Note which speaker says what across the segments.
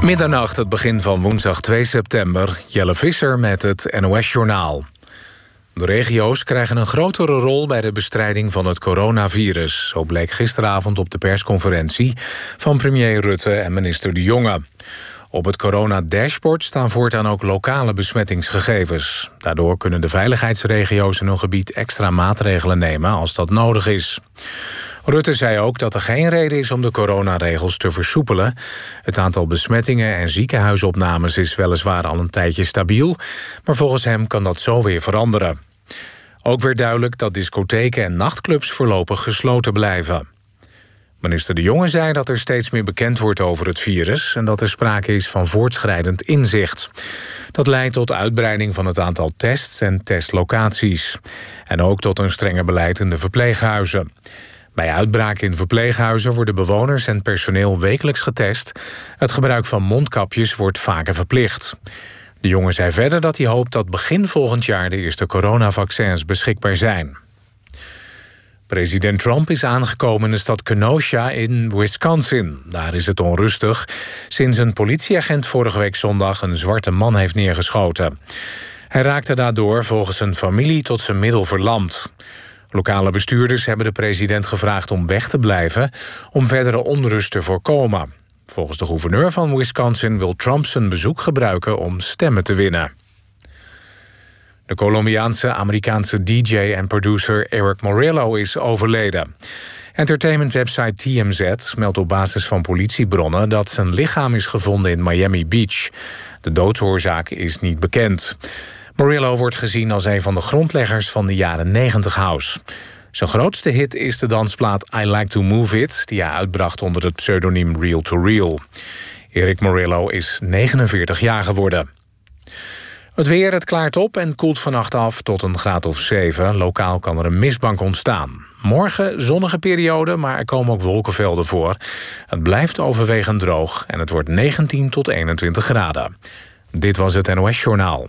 Speaker 1: Middernacht, het begin van woensdag 2 september. Jelle Visser met het NOS-journaal. De regio's krijgen een grotere rol bij de bestrijding van het coronavirus. Zo bleek gisteravond op de persconferentie van premier Rutte en minister De Jonge. Op het corona-dashboard staan voortaan ook lokale besmettingsgegevens. Daardoor kunnen de veiligheidsregio's in hun gebied extra maatregelen nemen als dat nodig is. Rutte zei ook dat er geen reden is om de coronaregels te versoepelen. Het aantal besmettingen en ziekenhuisopnames is weliswaar al een tijdje stabiel, maar volgens hem kan dat zo weer veranderen. Ook werd duidelijk dat discotheken en nachtclubs voorlopig gesloten blijven. Minister De Jonge zei dat er steeds meer bekend wordt over het virus en dat er sprake is van voortschrijdend inzicht. Dat leidt tot uitbreiding van het aantal tests en testlocaties. En ook tot een strenger beleid in de verpleeghuizen. Bij uitbraak in verpleeghuizen worden bewoners en personeel wekelijks getest. Het gebruik van mondkapjes wordt vaker verplicht. De jongen zei verder dat hij hoopt dat begin volgend jaar de eerste coronavaccins beschikbaar zijn. President Trump is aangekomen in de stad Kenosha in Wisconsin. Daar is het onrustig sinds een politieagent vorige week zondag een zwarte man heeft neergeschoten. Hij raakte daardoor volgens zijn familie tot zijn middel verlamd. Lokale bestuurders hebben de president gevraagd om weg te blijven om verdere onrust te voorkomen. Volgens de gouverneur van Wisconsin wil Trump zijn bezoek gebruiken om stemmen te winnen. De Colombiaanse Amerikaanse DJ en producer Eric Morillo is overleden. Entertainmentwebsite TMZ meldt op basis van politiebronnen dat zijn lichaam is gevonden in Miami Beach. De doodsoorzaak is niet bekend. Morillo wordt gezien als een van de grondleggers van de jaren 90 house. Zijn grootste hit is de dansplaat I Like to Move It, die hij uitbracht onder het pseudoniem Real to Real. Erik Morillo is 49 jaar geworden. Het weer, het klaart op en koelt vannacht af tot een graad of 7. Lokaal kan er een mistbank ontstaan. Morgen zonnige periode, maar er komen ook wolkenvelden voor. Het blijft overwegend droog en het wordt 19 tot 21 graden. Dit was het NOS Journaal.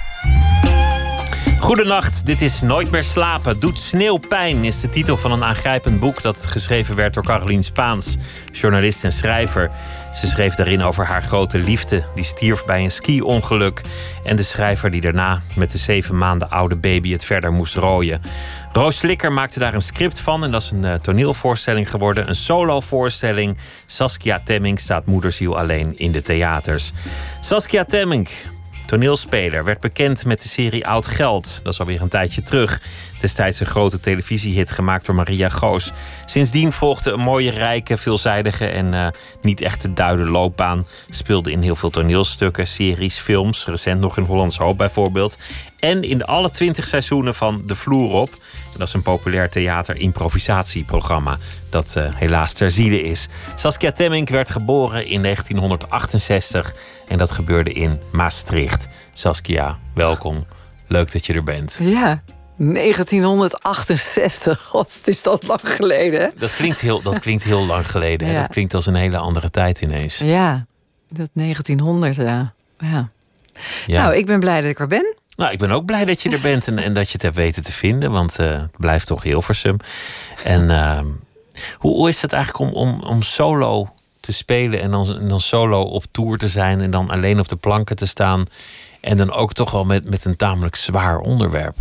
Speaker 2: Goedenacht, dit is Nooit meer slapen. Doet sneeuw pijn is de titel van een aangrijpend boek dat geschreven werd door Carolien Spaans, journalist en schrijver. Ze schreef daarin over haar grote liefde, die stierf bij een ski-ongeluk. En de schrijver die daarna met de zeven maanden oude baby het verder moest rooien. Roos Slikker maakte daar een script van en dat is een uh, toneelvoorstelling geworden. Een solovoorstelling. Saskia Temming staat moederziel alleen in de theaters. Saskia Temming, toneelspeler, werd bekend met de serie Oud Geld. Dat is alweer een tijdje terug. Destijds een grote televisiehit gemaakt door Maria Goos. Sindsdien volgde een mooie, rijke, veelzijdige en uh, niet echt te duiden loopbaan. Speelde in heel veel toneelstukken, series, films. Recent nog in Hollands Hoop bijvoorbeeld. En in alle twintig seizoenen van De Vloer op. Dat is een populair theater-improvisatieprogramma dat uh, helaas ter ziele is. Saskia Temmink werd geboren in 1968 en dat gebeurde in Maastricht. Saskia, welkom. Leuk dat je er bent.
Speaker 3: Ja, 1968. God, het is dat lang geleden. Hè?
Speaker 2: Dat klinkt heel, dat klinkt heel lang geleden. Hè? Dat klinkt als een hele andere tijd ineens.
Speaker 3: Ja, dat 1900, ja. ja. ja. Nou, ik ben blij dat ik er ben.
Speaker 2: Nou, ik ben ook blij dat je er bent en, en dat je het hebt weten te vinden. Want uh, het blijft toch Hilversum. En uh, hoe, hoe is het eigenlijk om, om, om solo te spelen en dan, en dan solo op tour te zijn en dan alleen op de planken te staan. En dan ook toch wel met, met een tamelijk zwaar onderwerp.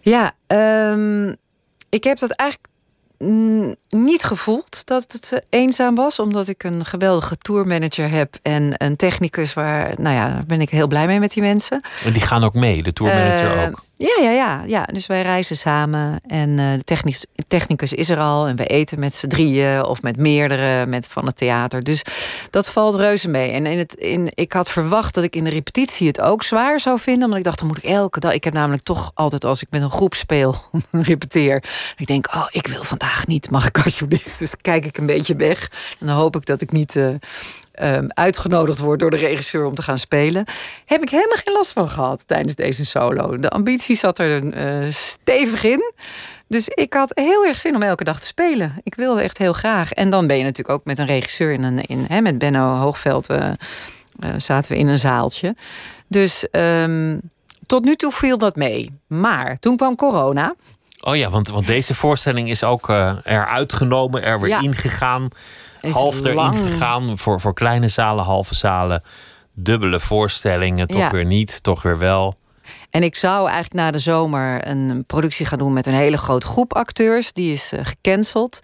Speaker 3: Ja, um, ik heb dat eigenlijk niet gevoeld dat het eh, eenzaam was, omdat ik een geweldige tourmanager heb en een technicus waar, nou ja, ben ik heel blij mee met die mensen.
Speaker 2: En die gaan ook mee, de tourmanager uh, ook.
Speaker 3: Ja, ja, ja, ja. Dus wij reizen samen en uh, de technicus is er al en we eten met z'n drieën of met meerdere met van het theater. Dus dat valt reuze mee. En in het, in, ik had verwacht dat ik in de repetitie het ook zwaar zou vinden, omdat ik dacht dan moet ik elke dag. Ik heb namelijk toch altijd als ik met een groep speel, repeteer. Ik denk, oh, ik wil vandaag niet, mag ik alsjeblieft. Dus kijk ik een beetje weg en dan hoop ik dat ik niet. Uh, ehm, uitgenodigd word door de regisseur om te gaan spelen, heb ik helemaal geen last van gehad tijdens deze solo. De ambitie zat er uh, stevig in. Dus ik had heel erg zin om elke dag te spelen. Ik wilde echt heel graag. En dan ben je natuurlijk ook met een regisseur in een, in, hè, met Benno Hoogveld. Uh, zaten we in een zaaltje. Dus um, tot nu toe viel dat mee. Maar toen kwam corona.
Speaker 2: Oh ja, want, want deze voorstelling is ook uh, eruit genomen, er weer ingegaan. Half erin gegaan voor, voor kleine zalen, halve zalen. Dubbele voorstellingen, toch weer niet, toch weer wel.
Speaker 3: En ik zou eigenlijk na de zomer een productie gaan doen met een hele grote groep acteurs. Die is uh, gecanceld.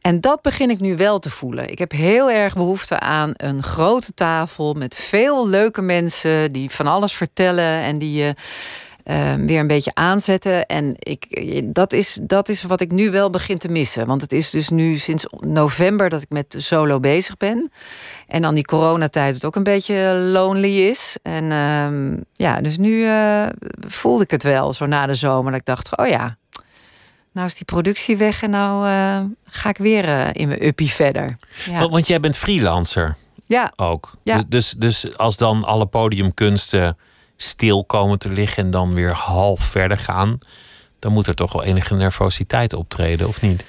Speaker 3: En dat begin ik nu wel te voelen. Ik heb heel erg behoefte aan een grote tafel met veel leuke mensen die van alles vertellen en die je. Uh, weer een beetje aanzetten. En ik, dat, is, dat is wat ik nu wel begin te missen. Want het is dus nu sinds november dat ik met solo bezig ben. En dan die coronatijd het ook een beetje lonely is. En uh, ja, dus nu uh, voelde ik het wel zo na de zomer. Dat ik dacht, oh ja, nou is die productie weg en nou uh, ga ik weer uh, in mijn uppie verder.
Speaker 2: Ja. Want, want, jij bent freelancer.
Speaker 3: Ja.
Speaker 2: Ook. Ja. Dus, dus als dan alle podiumkunsten stil komen te liggen en dan weer half verder gaan, dan moet er toch wel enige nervositeit optreden, of niet?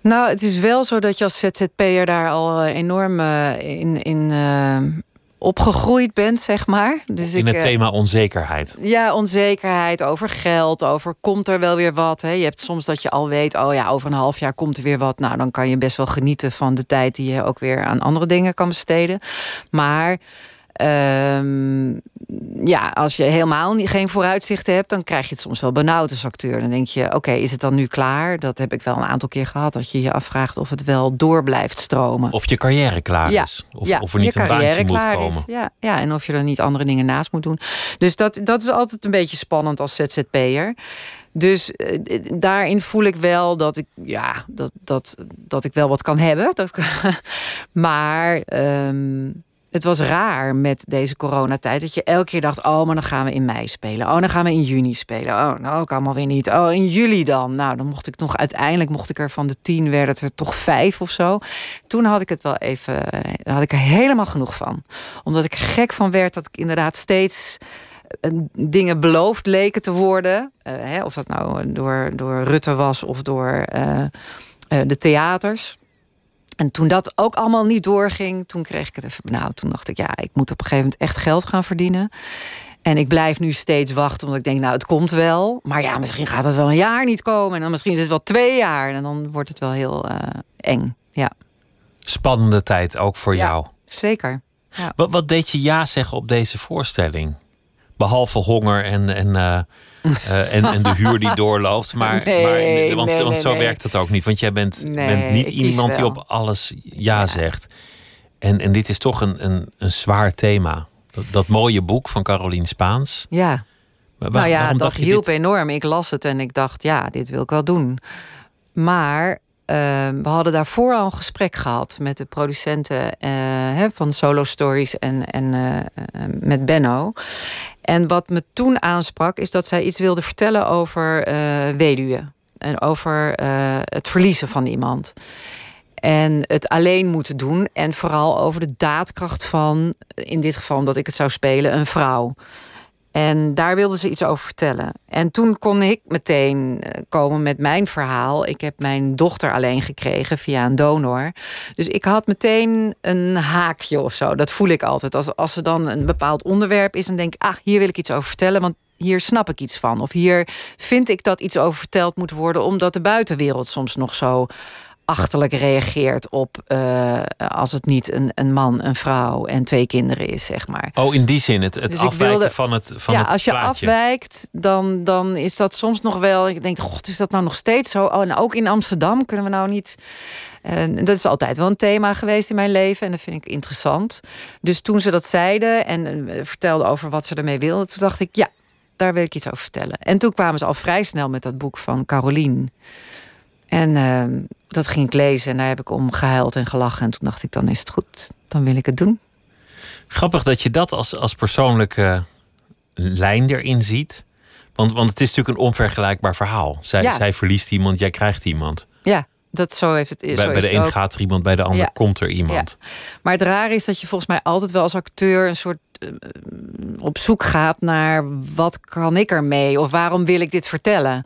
Speaker 3: Nou, het is wel zo dat je als ZZP'er daar al enorm in, in opgegroeid bent, zeg maar.
Speaker 2: Dus in het thema onzekerheid.
Speaker 3: Ja, onzekerheid over geld, over komt er wel weer wat. Hè? Je hebt soms dat je al weet, oh ja, over een half jaar komt er weer wat. Nou, dan kan je best wel genieten van de tijd die je ook weer aan andere dingen kan besteden. Maar Ehm, ja, als je helemaal geen vooruitzichten hebt, dan krijg je het soms wel benauwd als acteur. Dan denk je, oké, is het dan nu klaar? Dat heb ik wel een aantal keer gehad. Dat je je afvraagt of het wel door blijft stromen.
Speaker 2: Of je carrière klaar is. Of, ja, of er niet een baantje moet komen.
Speaker 3: Ja, ja, en of je er niet andere dingen naast moet doen. Dus dat, dat is altijd een beetje spannend als ZZP'er. Dus uh, daarin voel ik wel dat ik, ja, dat, dat, dat ik wel wat kan hebben. Dat, maar um, het was raar met deze coronatijd. Dat je elke keer dacht: oh, maar dan gaan we in mei spelen. Oh, dan gaan we in juni spelen. Oh, nou ook allemaal weer niet. Oh, in juli dan. Nou, dan mocht ik nog uiteindelijk mocht ik er van de tien werden het er toch vijf of zo. Toen had ik het wel even, had ik er helemaal genoeg van. Omdat ik gek van werd dat ik inderdaad steeds eh, dingen beloofd leken te worden. Uh, hè, of dat nou door, door Rutte was of door de theaters. En toen dat ook allemaal niet doorging, toen kreeg ik het even benauwd. Toen dacht ik, ja, ik moet op een gegeven moment echt geld gaan verdienen. En ik blijf nu steeds wachten, omdat ik denk, nou, het komt wel. Maar ja, misschien gaat het wel een jaar niet komen. En dan misschien is het wel twee jaar. En dan wordt het wel heel uh, eng. Ja.
Speaker 2: Spannende tijd ook voor
Speaker 3: ja,
Speaker 2: jou.
Speaker 3: Zeker. Ja.
Speaker 2: Wat, wat deed je ja zeggen op deze voorstelling? Behalve honger en, en uh, uh, en, en, de huur die doorloopt. Maar,
Speaker 3: nee,
Speaker 2: maar want,
Speaker 3: nee,
Speaker 2: want
Speaker 3: nee,
Speaker 2: zo werkt het ook niet. Want jij bent, bent niet iemand die op alles ja, ja, zegt. En, en dit is toch een, een, een zwaar thema. Dat, dat mooie boek van Carolien Spaans.
Speaker 3: Ja. Waar, nou ja, dat hielp dit? enorm. Ik las het en ik dacht, ja, dit wil ik wel doen. Maar uh, we hadden daarvoor al een gesprek gehad met de producenten hè, van Solo Stories en, en uh, met Benno. En wat me toen aansprak, is dat zij iets wilde vertellen over weduwen. En over het verliezen van iemand. En het alleen moeten doen. En vooral over de daadkracht van, in dit geval omdat ik het zou spelen, een vrouw. En daar wilden ze iets over vertellen. En toen kon ik meteen eh, komen met mijn verhaal. Ik heb mijn dochter alleen gekregen via een donor. Dus ik had meteen een haakje of zo. Dat voel ik altijd. Als, als er dan een bepaald onderwerp is, dan denk ik, ah, hier wil ik iets over vertellen. Want hier snap ik iets van. Of hier vind ik dat iets over verteld moet worden, omdat de buitenwereld soms nog zo achterlijk reageert op uh, als het niet een, een man, een vrouw en twee kinderen is, zeg maar.
Speaker 2: Oh, in die zin, het, het dus afwijken wilde, van het van
Speaker 3: Ja,
Speaker 2: het
Speaker 3: als je
Speaker 2: plaatje.
Speaker 3: afwijkt, dan, dan is dat soms nog wel... Ik denk, god, is dat nou nog steeds zo? Oh, en ook in Amsterdam kunnen we nou niet... En dat is altijd wel een thema geweest in mijn leven en dat vind ik interessant. Dus toen ze dat zeiden en uh, vertelden over wat ze ermee wilden... toen dacht ik, ja, daar wil ik iets over vertellen. En toen kwamen ze al vrij snel met dat boek van Carolien... En uh, dat ging ik lezen en daar heb ik om gehuild en gelachen. En toen dacht ik, dan is het goed, dan wil ik het doen.
Speaker 2: Grappig dat je dat als, als persoonlijke lijn erin ziet. Want, want het is natuurlijk een onvergelijkbaar verhaal. Zij,
Speaker 3: ja.
Speaker 2: zij verliest iemand, jij krijgt iemand.
Speaker 3: Ja, Dat, zo heeft het,
Speaker 2: bij
Speaker 3: zo
Speaker 2: bij
Speaker 3: is
Speaker 2: de een gaat er iemand, bij de ander
Speaker 3: Ja.
Speaker 2: komt er iemand.
Speaker 3: Maar het rare is dat je volgens mij altijd wel als acteur een soort eh, op zoek gaat naar wat kan ik ermee of waarom wil ik dit vertellen.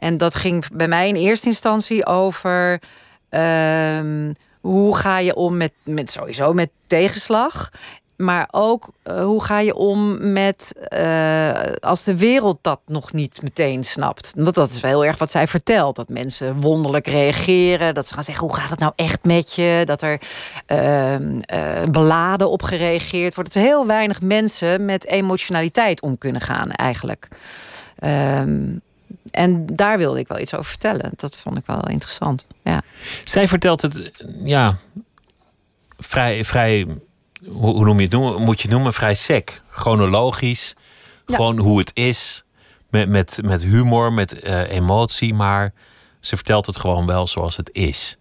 Speaker 3: En dat ging bij mij in eerste instantie over ehm, hoe ga je om met, met sowieso met tegenslag. Maar ook eh, hoe ga je om met eh, als de wereld dat nog niet meteen snapt. Want dat is wel heel erg wat zij vertelt. Dat mensen wonderlijk reageren. Dat ze gaan zeggen, hoe gaat het nou echt met je? Dat er ehm, eh, beladen op gereageerd wordt. Dat heel weinig mensen met emotionaliteit om kunnen gaan eigenlijk. Ehm, en daar wilde ik wel iets over vertellen. Dat vond ik wel interessant. Ja.
Speaker 2: Zij vertelt het, ja, vrij, vrij hoe, hoe noem je het noemen? Moet je het noemen? Vrij sec. Chronologisch.
Speaker 3: Ja.
Speaker 2: Gewoon hoe het is. Met, met, met humor, met eh, emotie. Maar ze vertelt het gewoon wel zoals het is.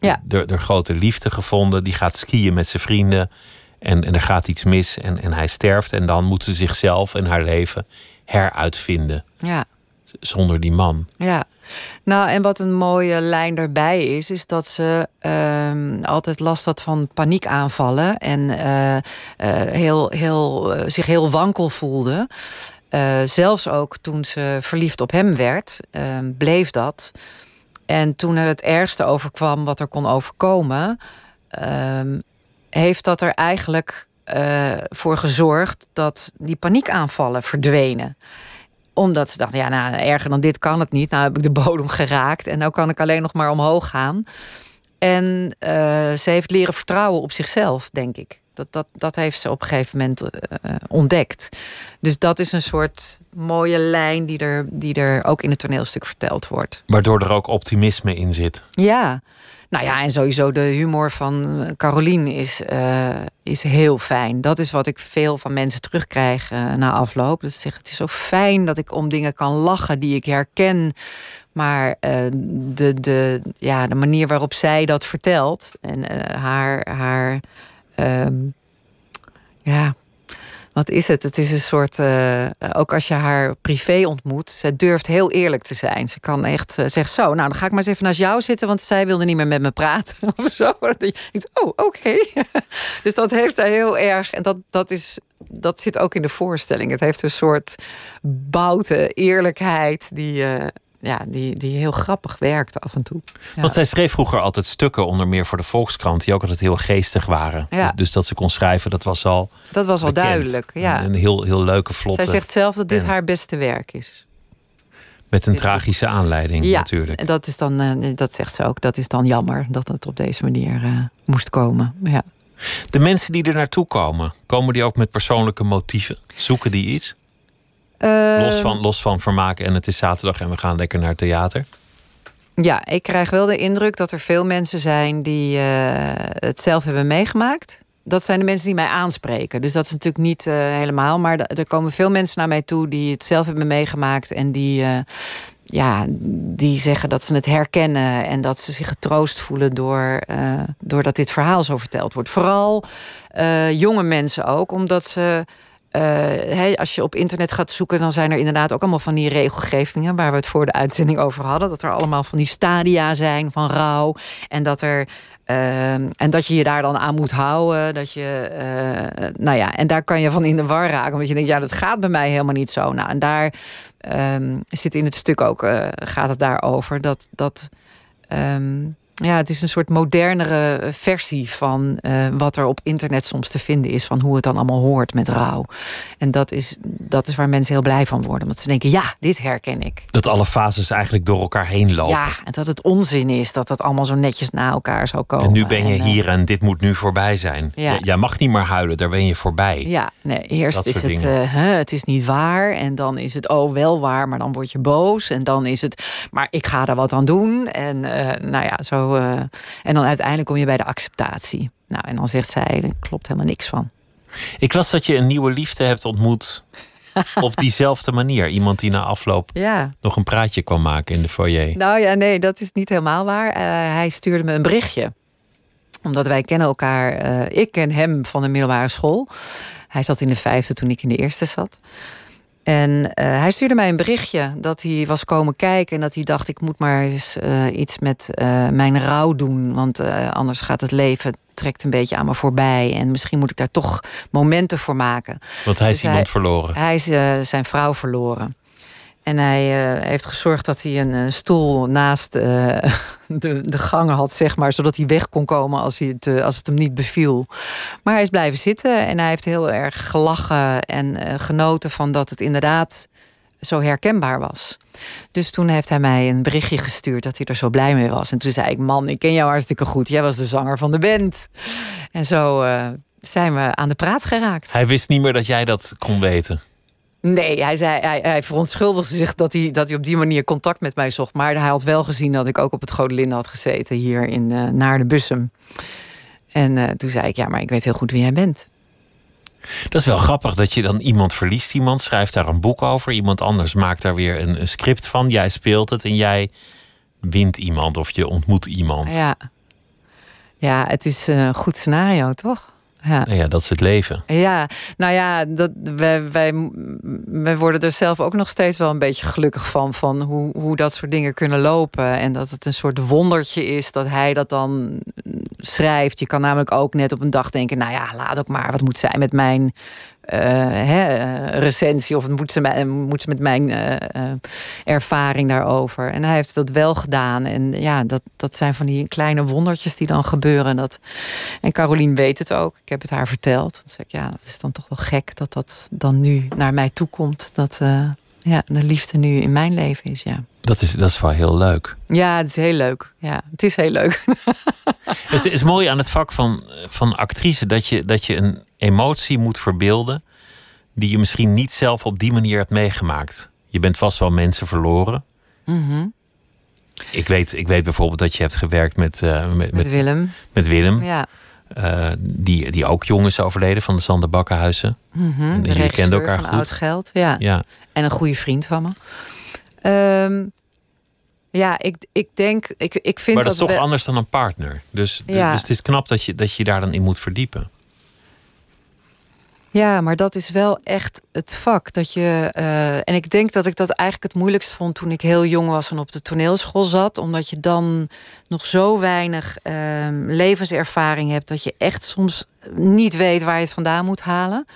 Speaker 3: Ja.
Speaker 2: Er, er grote liefde gevonden. Die gaat skiën met zijn vrienden. En, en er gaat iets mis en, en hij sterft. En dan moet ze zichzelf en haar leven heruitvinden.
Speaker 3: ja.
Speaker 2: Zonder die man.
Speaker 3: Ja, nou en wat een mooie lijn daarbij is, is dat ze ehm, altijd last had van paniekaanvallen en eh, eh, heel, heel, eh, zich heel wankel voelde. Zelfs ook toen ze verliefd op hem werd, ehm, bleef dat. En toen er het ergste overkwam wat er kon overkomen, ehm, heeft dat er eigenlijk voor gezorgd dat die paniekaanvallen verdwenen omdat ze dachten, ja, nou, erger dan dit kan het niet. Nou heb ik de bodem geraakt en nou kan ik alleen nog maar omhoog gaan. En eh, ze heeft leren vertrouwen op zichzelf, denk ik. Dat, dat, dat heeft ze op een gegeven moment eh, ontdekt. Dus dat is een soort mooie lijn die er, die er ook in het toneelstuk verteld wordt.
Speaker 2: Waardoor er ook optimisme in zit.
Speaker 3: Ja, nou ja, en sowieso de humor van Caroline is, eh, is heel fijn. Dat is wat ik veel van mensen terugkrijg eh, na afloop. Dat ze zeggen, het is zo fijn dat ik om dingen kan lachen die ik herken. Maar eh, de, de, ja, de manier waarop zij dat vertelt en eh, haar, haar ehm, ja, wat is het? Het is een soort, eh, ook als je haar privé ontmoet, ze durft heel eerlijk te zijn. Ze kan echt uh, zeggen, zo, nou dan ga ik maar eens even naast jou zitten, want zij wilde niet meer met me praten of zo. Denkt, oh, oké. dus dat heeft zij heel erg, en dat, dat, is, dat zit ook in de voorstelling. Het heeft een soort boute eerlijkheid die, uh, ja, die, die heel grappig werkte af en toe.
Speaker 2: Ja. Want zij schreef vroeger altijd stukken, onder meer voor de Volkskrant, die ook altijd heel geestig waren.
Speaker 3: Ja.
Speaker 2: Dus, dat ze kon schrijven, dat was al.
Speaker 3: Dat was al
Speaker 2: bekend.
Speaker 3: duidelijk. Ja.
Speaker 2: Een, een heel, heel leuke, vlotte.
Speaker 3: Zij zegt zelf dat dit
Speaker 2: en,
Speaker 3: haar beste werk is.
Speaker 2: Met een tragische aanleiding
Speaker 3: ja,
Speaker 2: natuurlijk.
Speaker 3: En dat is dan, uh, dat zegt ze ook, dat is dan jammer dat het op deze manier uh, moest komen. Ja.
Speaker 2: De mensen die er naartoe komen, komen die ook met persoonlijke motieven? Zoeken die iets? Los, van, los van vermaken en het is zaterdag en we gaan lekker naar het theater?
Speaker 3: Ja, ik krijg wel de indruk dat er veel mensen zijn die uh, het zelf hebben meegemaakt. Dat zijn de mensen die mij aanspreken. Dus dat is natuurlijk niet uh, helemaal. Maar er komen veel mensen naar mij toe die het zelf hebben meegemaakt. En die, uh, ja, die zeggen dat ze het herkennen. En dat ze zich getroost voelen door, doordat dit verhaal zo verteld wordt. Vooral jonge mensen ook, omdat ze. Hey, als je op internet gaat zoeken, dan zijn er inderdaad ook allemaal van die regelgevingen waar we het voor de uitzending over hadden. Dat er allemaal van die stadia zijn van rouw. En dat, er, uh, en dat je je daar dan aan moet houden. Dat je, uh, nou ja, en daar kan je van in de war raken. Omdat je denkt, ja, dat gaat bij mij helemaal niet zo. Nou, en daar um, zit in het stuk ook, uh, gaat het daarover. Dat. dat um, ja, het is een soort modernere versie van uh, wat er op internet soms te vinden is. Van hoe het dan allemaal hoort met rouw. En dat is, dat is waar mensen heel blij van worden. Want ze denken, ja, dit herken ik.
Speaker 2: Dat alle fases eigenlijk door elkaar heen lopen.
Speaker 3: Ja, en dat het onzin is dat dat allemaal zo netjes na elkaar zou komen.
Speaker 2: En nu ben je
Speaker 3: en,
Speaker 2: hier en dit moet nu voorbij zijn.
Speaker 3: Ja.
Speaker 2: Jij mag niet meer huilen, daar ben je voorbij.
Speaker 3: Ja, nee, eerst is het, uh, het is niet waar. En dan is het, oh, wel waar, maar dan word je boos. En dan is het, maar ik ga er wat aan doen. En uh, nou ja, zo... Uh, en dan uiteindelijk kom je bij de acceptatie. Nou, en dan zegt zij, er klopt helemaal niks van.
Speaker 2: Ik las dat je een nieuwe liefde hebt ontmoet op diezelfde manier. Iemand die na afloop
Speaker 3: ja.
Speaker 2: nog een praatje kwam maken in de foyer.
Speaker 3: Nou ja, nee, dat is niet helemaal waar. Uh, hij stuurde me een berichtje. Omdat wij kennen elkaar. Uh, ik ken hem van de middelbare school. Hij zat in de vijfde toen ik in de eerste zat. En eh, hij stuurde mij een berichtje dat hij was komen kijken en dat hij dacht: ik moet maar eens uh, iets met uh, mijn rouw doen, want anders gaat het leven trekt een beetje aan me voorbij en misschien moet ik daar toch momenten voor maken.
Speaker 2: Want hij is dus iemand verloren.
Speaker 3: Hij is zijn vrouw verloren. En hij uh, heeft gezorgd dat hij een uh, stoel naast uh, de, de gangen had, zeg maar, zodat hij weg kon komen als, hij het, als het hem niet beviel. Maar hij is blijven zitten en hij heeft heel erg gelachen en genoten van dat het inderdaad zo herkenbaar was. Dus toen heeft hij mij een berichtje gestuurd dat hij er zo blij mee was. En toen zei ik: Man, ik ken jou hartstikke goed. Jij was de zanger van de band. En zo zijn we aan de praat geraakt.
Speaker 2: Hij wist niet meer dat jij dat kon weten.
Speaker 3: Nee, hij, zei, hij, hij verontschuldigde zich dat hij, dat hij op die manier contact met mij zocht. Maar hij had wel gezien dat ik ook op het Godelinde had gezeten hier in uh, Naar de Bussum. En uh, toen zei ik, ja, maar ik weet heel goed wie jij bent.
Speaker 2: Dat is wel grappig dat je dan iemand verliest, iemand schrijft daar een boek over, iemand anders maakt daar weer een, een script van, jij speelt het en jij wint iemand of je ontmoet iemand.
Speaker 3: Ja, ja het is een goed scenario, toch?
Speaker 2: Ja. Nou ja, dat is het leven.
Speaker 3: Ja, nou ja, dat, wij, wij, wij worden er zelf ook nog steeds wel een beetje gelukkig van. Van hoe, hoe dat soort dingen kunnen lopen. En dat het een soort wondertje is dat hij dat dan schrijft. Je kan namelijk ook net op een dag denken: nou ja, laat ook maar. Wat moet zij met mijn uh, hè, recensie of moet ze, moet ze met mijn uh, ervaring daarover. En hij heeft dat wel gedaan. En ja, dat, dat zijn van die kleine wondertjes die dan gebeuren. Dat, en Carolien weet het ook. Ik heb het haar verteld. Dan zeg ik, ja, dat is dan toch wel gek dat dat dan nu naar mij toe komt. Dat ja, de liefde nu in mijn leven is, ja.
Speaker 2: Dat is, dat is wel heel leuk.
Speaker 3: Ja, het is heel leuk. Ja, het is heel leuk.
Speaker 2: het is mooi aan het vak van, van actrice dat je, dat je een emotie moet verbeelden die je misschien niet zelf op die manier hebt meegemaakt. Je bent vast wel mensen verloren.
Speaker 3: Mm
Speaker 2: ik, weet, ik weet bijvoorbeeld dat je hebt gewerkt met, uh, met,
Speaker 3: met, Willem.
Speaker 2: Met Willem.
Speaker 3: Ja.
Speaker 2: Uh, die, die ook jong is overleden van de Sander Bakkenhuizen.
Speaker 3: Mm -hmm. En jullie kenden elkaar goed. Oud geld, ja.
Speaker 2: ja.
Speaker 3: En een goede vriend van me. Um, ja, ik, ik denk, ik, ik vind
Speaker 2: Maar dat,
Speaker 3: dat
Speaker 2: is toch anders dan een partner. Dus,
Speaker 3: ja.
Speaker 2: dus het is knap dat je, dat je daar dan in moet verdiepen.
Speaker 3: Ja, maar dat is wel echt het vak. Dat je, uh, en ik denk dat ik dat eigenlijk het moeilijkst vond toen ik heel jong was en op de toneelschool zat. Omdat je dan nog zo weinig uh, levenservaring hebt dat je echt soms niet weet waar je het vandaan moet halen.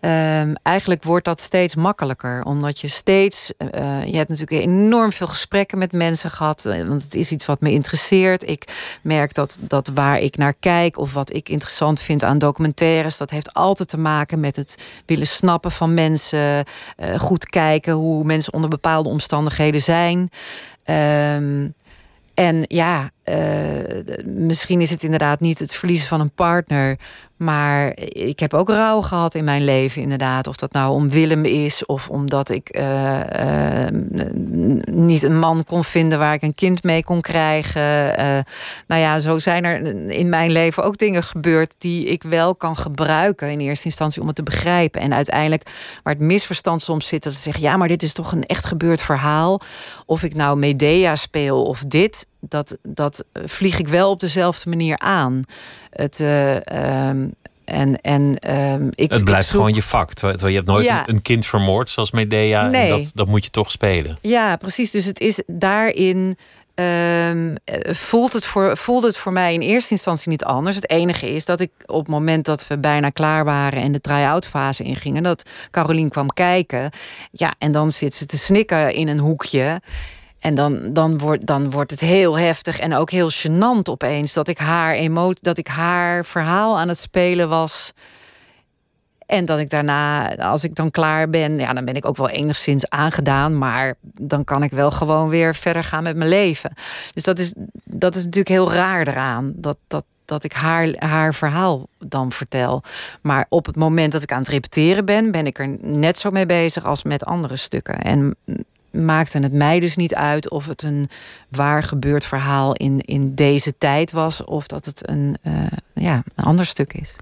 Speaker 3: Um, eigenlijk wordt dat steeds makkelijker. Omdat je steeds. Uh, je hebt natuurlijk enorm veel gesprekken met mensen gehad. Want het is iets wat me interesseert. Ik merk dat, dat waar ik naar kijk. of wat ik interessant vind aan documentaires. dat heeft altijd te maken met het willen snappen van mensen. Goed kijken hoe mensen onder bepaalde omstandigheden zijn. Um, en ja, misschien is het inderdaad niet het verliezen van een partner. Maar ik heb ook rouw gehad in mijn leven, inderdaad. Of dat nou om Willem is, of omdat ik uh, uh, niet een man kon vinden waar ik een kind mee kon krijgen. nou ja, zo zijn er in mijn leven ook dingen gebeurd die ik wel kan gebruiken in eerste instantie om het te begrijpen. En uiteindelijk, waar het misverstand soms zit, dat ze zeggen: ja, maar dit is toch een echt gebeurd verhaal. Of ik nou Medea speel of dit, dat, dat vlieg ik wel op dezelfde manier aan. Het, uh, um, en, en, um, ik,
Speaker 2: het blijft
Speaker 3: ik zoek...
Speaker 2: gewoon je vak. Terwijl je hebt nooit
Speaker 3: Ja.
Speaker 2: een, een kind vermoord zoals Medea.
Speaker 3: Nee.
Speaker 2: En dat, dat moet je toch spelen.
Speaker 3: Ja, precies. Dus het is daarin. ehm, eh, voelt, het voor, voelde het voor mij in eerste instantie niet anders. Het enige is dat ik op het moment dat we bijna klaar waren en de try-out fase ingingen, dat Carolien kwam kijken. Ja, en dan zit ze te snikken in een hoekje. En dan, dan, wordt, dan wordt het heel heftig en ook heel gênant opeens dat ik haar emotie, dat ik haar verhaal aan het spelen was. En dat ik daarna, als ik dan klaar ben, ja, dan ben ik ook wel enigszins aangedaan. Maar dan kan ik wel gewoon weer verder gaan met mijn leven. Dus dat is, dat is natuurlijk heel raar eraan. Dat, dat, dat ik haar, haar verhaal dan vertel. Maar op het moment dat ik aan het repeteren ben, ben ik er net zo mee bezig als met andere stukken. En maakte het mij dus niet uit of het een waar gebeurd verhaal in, in deze tijd was, of dat het een, uh, ja, een ander stuk is.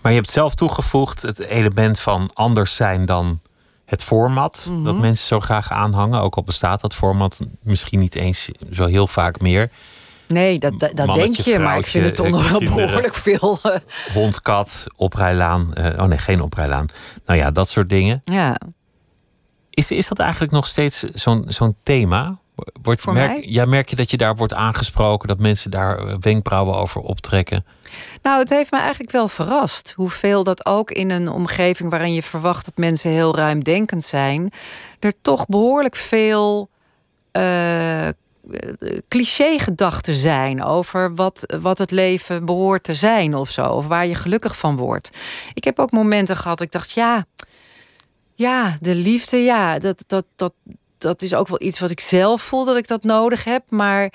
Speaker 2: Maar je hebt zelf toegevoegd het element van anders zijn dan het format.
Speaker 3: Mhm.
Speaker 2: Dat mensen zo graag aanhangen. Ook al bestaat dat format misschien niet eens zo heel vaak meer.
Speaker 3: Nee, dat, dat,
Speaker 2: Mannetje,
Speaker 3: denk je, maar ik vind het toch
Speaker 2: vrouwtje,
Speaker 3: nog wel behoorlijk veel. eh,
Speaker 2: Hond, kat, oprijlaan. eh, oh nee, geen oprijlaan. Nou ja, dat soort dingen.
Speaker 3: ja.
Speaker 2: Is, is dat eigenlijk nog steeds zo'n zo'n thema? Wordt,
Speaker 3: Voor
Speaker 2: merk,
Speaker 3: mij?
Speaker 2: Ja, merk je dat je daar wordt aangesproken, dat mensen daar eh, wenkbrauwen over optrekken?
Speaker 3: Nou, het heeft me eigenlijk wel verrast hoeveel dat ook in een omgeving waarin je verwacht dat mensen heel ruimdenkend zijn, er toch behoorlijk veel eh cliché-gedachten zijn over wat, wat het leven behoort te zijn of zo, of waar je gelukkig van wordt. Ik heb ook momenten gehad, ik dacht, ja, ja, de liefde, ja, dat, dat, dat, dat is ook wel iets wat ik zelf voel dat ik dat nodig heb, maar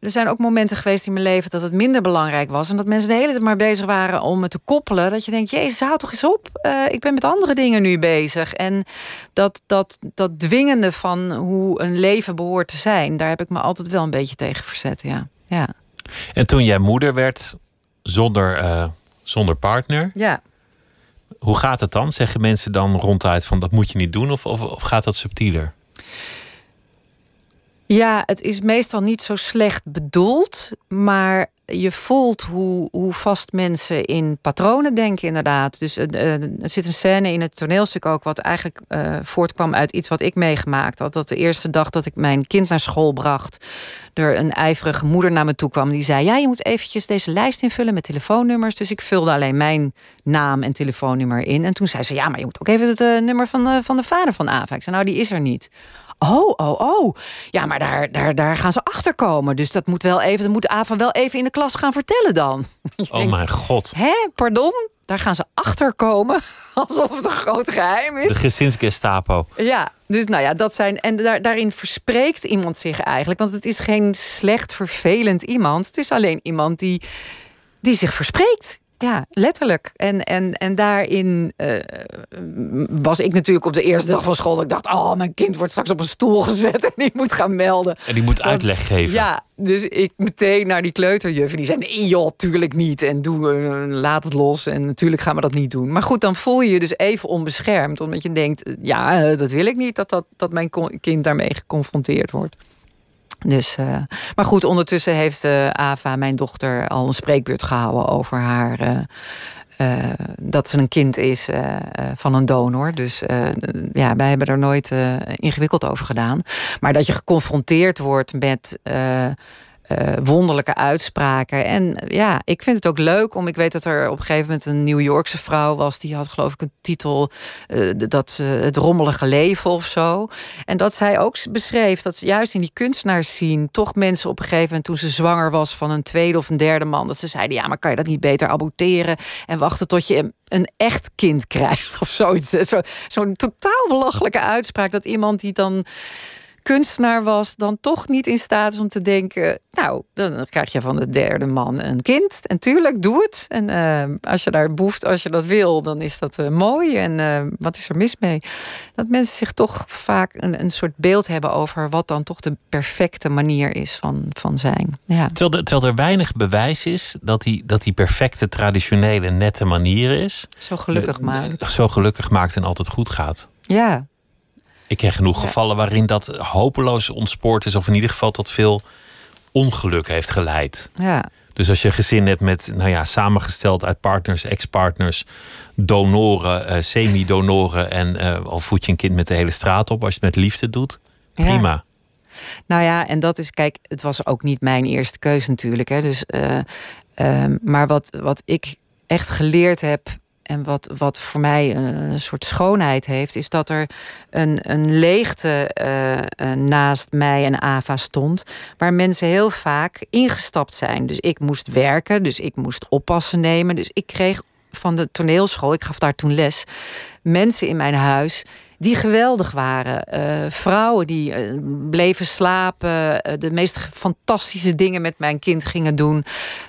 Speaker 3: er zijn ook momenten geweest in mijn leven dat het minder belangrijk was. En dat mensen de hele tijd maar bezig waren om het te koppelen. Dat je denkt, jezus, hou toch eens op. Eh, ik ben met andere dingen nu bezig. En dat, dat, dat dwingende van hoe een leven behoort te zijn... daar heb ik me altijd wel een beetje tegen verzet, ja. Ja,
Speaker 2: En toen jij moeder werd zonder, eh, zonder partner,
Speaker 3: ja.
Speaker 2: Hoe gaat het dan? Zeggen mensen dan ronduit van dat moet je niet doen? Of, of, of gaat dat subtieler?
Speaker 3: Ja, het is meestal niet zo slecht bedoeld, maar je voelt hoe, hoe vast mensen in patronen denken, inderdaad. Dus eh, eh, er zit een scène in het toneelstuk ook, wat eigenlijk eh, voortkwam uit iets wat ik meegemaakt had. Dat de eerste dag dat ik mijn kind naar school bracht, er een ijverige moeder naar me toe kwam. Die zei: Ja, je moet eventjes deze lijst invullen met telefoonnummers. Dus ik vulde alleen mijn naam en telefoonnummer in. En toen zei ze: Ja, maar je moet ook even het nummer van, van de vader van Ava. Ik zei: Nou, die is er niet. Oh, oh, oh. Ja, maar daar, daar, daar gaan ze achter komen. Dus dat moet wel even, dat moet Ava wel even in de klas gaan vertellen dan. Je
Speaker 2: Oh
Speaker 3: denkt,
Speaker 2: mijn god.
Speaker 3: Hè, pardon? Daar gaan ze achter komen. Alsof het een groot geheim
Speaker 2: De
Speaker 3: is.
Speaker 2: gezinsgestapo.
Speaker 3: Ja, dus nou ja, dat zijn. En daar, daarin verspreekt iemand zich eigenlijk. Want het is geen slecht, vervelend iemand. Het is alleen iemand die, die zich verspreekt. Ja, letterlijk. En, en, en daarin eh, was ik natuurlijk op de eerste dag van school. dat Ik dacht, oh, mijn kind wordt straks op een stoel gezet en ik moet gaan melden.
Speaker 2: En die moet uitleg geven.
Speaker 3: Ja, dus ik meteen naar die kleuterjuf. En die zei, nee joh, tuurlijk niet. En doe, eh, laat het los. En natuurlijk gaan we dat niet doen. Maar goed, dan voel je je dus even onbeschermd. Omdat je denkt, ja, eh, dat wil ik niet. Dat, dat, dat mijn kind daarmee geconfronteerd wordt. Dus, eh, maar goed, ondertussen heeft eh, Ava, mijn dochter, al een spreekbeurt gehouden over haar. eh, dat ze een kind is van een donor. Dus ja, wij hebben er nooit ingewikkeld over gedaan. Maar dat je geconfronteerd wordt met. Eh, wonderlijke uitspraken. En eh, ja, ik vind het ook leuk om. Ik weet dat er op een gegeven moment een New Yorkse vrouw was. Die had, geloof ik, een titel. eh, dat Het rommelige leven of zo. En dat zij ook beschreef dat juist in die kunstenaars zien. toch mensen op een gegeven moment. toen ze zwanger was van een tweede of een derde man. dat ze zeiden: ja, maar kan je dat niet beter aborteren. en wachten tot je een, echt kind krijgt of zoiets. Zo- Zo'n totaal belachelijke uitspraak. Dat iemand die dan kunstenaar was, dan toch niet in staat is om te denken: Nou, dan krijg je van de derde man een kind. En tuurlijk, doe het. En eh, als je daar behoeft, als je dat wil, dan is dat eh, mooi. En eh, wat is er mis mee? Dat mensen zich toch vaak een, een soort beeld hebben over wat dan toch de perfecte manier is van, van zijn. Ja.
Speaker 2: Terwijl, er- terwijl er weinig bewijs is dat die, dat die perfecte, traditionele, nette manier is.
Speaker 3: Zo gelukkig maakt.
Speaker 2: Zo gelukkig maakt en altijd goed gaat.
Speaker 3: Ja,
Speaker 2: Ik ken genoeg
Speaker 3: Ja.
Speaker 2: gevallen waarin dat hopeloos ontspoord is, of in ieder geval tot veel ongeluk heeft geleid.
Speaker 3: ja.
Speaker 2: Dus als je een gezin hebt met, nou ja, samengesteld uit partners, ex-partners, donoren, eh, semi-donoren en eh, al voed je een kind met de hele straat op, als je het met liefde doet,
Speaker 3: Ja.
Speaker 2: prima.
Speaker 3: Nou ja, en dat is, kijk, het was ook niet mijn eerste keus natuurlijk. Hè, dus, eh, ehm, maar wat, wat ik echt geleerd heb. En wat, wat voor mij een, soort schoonheid heeft, is dat er een, een leegte eh, eh, naast mij en Ava stond. Waar mensen heel vaak ingestapt zijn. Dus ik moest werken, dus ik moest oppassen nemen. Dus ik kreeg van de toneelschool, ik gaf daar toen les, mensen in mijn huis die geweldig waren. Eh, vrouwen die bleven slapen, de meest fantastische dingen met mijn kind gingen doen.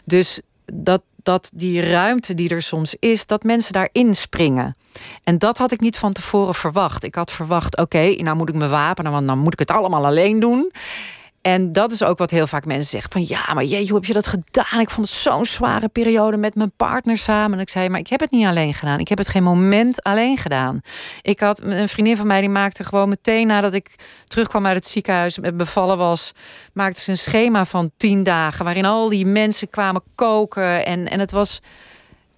Speaker 3: Dus dat, dat die ruimte die er soms is, dat mensen daarin springen. En dat had ik niet van tevoren verwacht. Ik had verwacht, oké, nou moet ik me wapenen, want dan moet ik het allemaal alleen doen. En dat is ook wat heel vaak mensen zeggen: van ja, maar jeetje, hoe heb je dat gedaan? Ik vond het zo'n zware periode met mijn partner samen. En ik zei: Maar ik heb het niet alleen gedaan. Ik heb het geen moment alleen gedaan. Ik had een vriendin van mij die maakte gewoon meteen nadat ik terugkwam uit het ziekenhuis en bevallen was, maakte ze een schema van tien dagen waarin al die mensen kwamen koken. En, en het was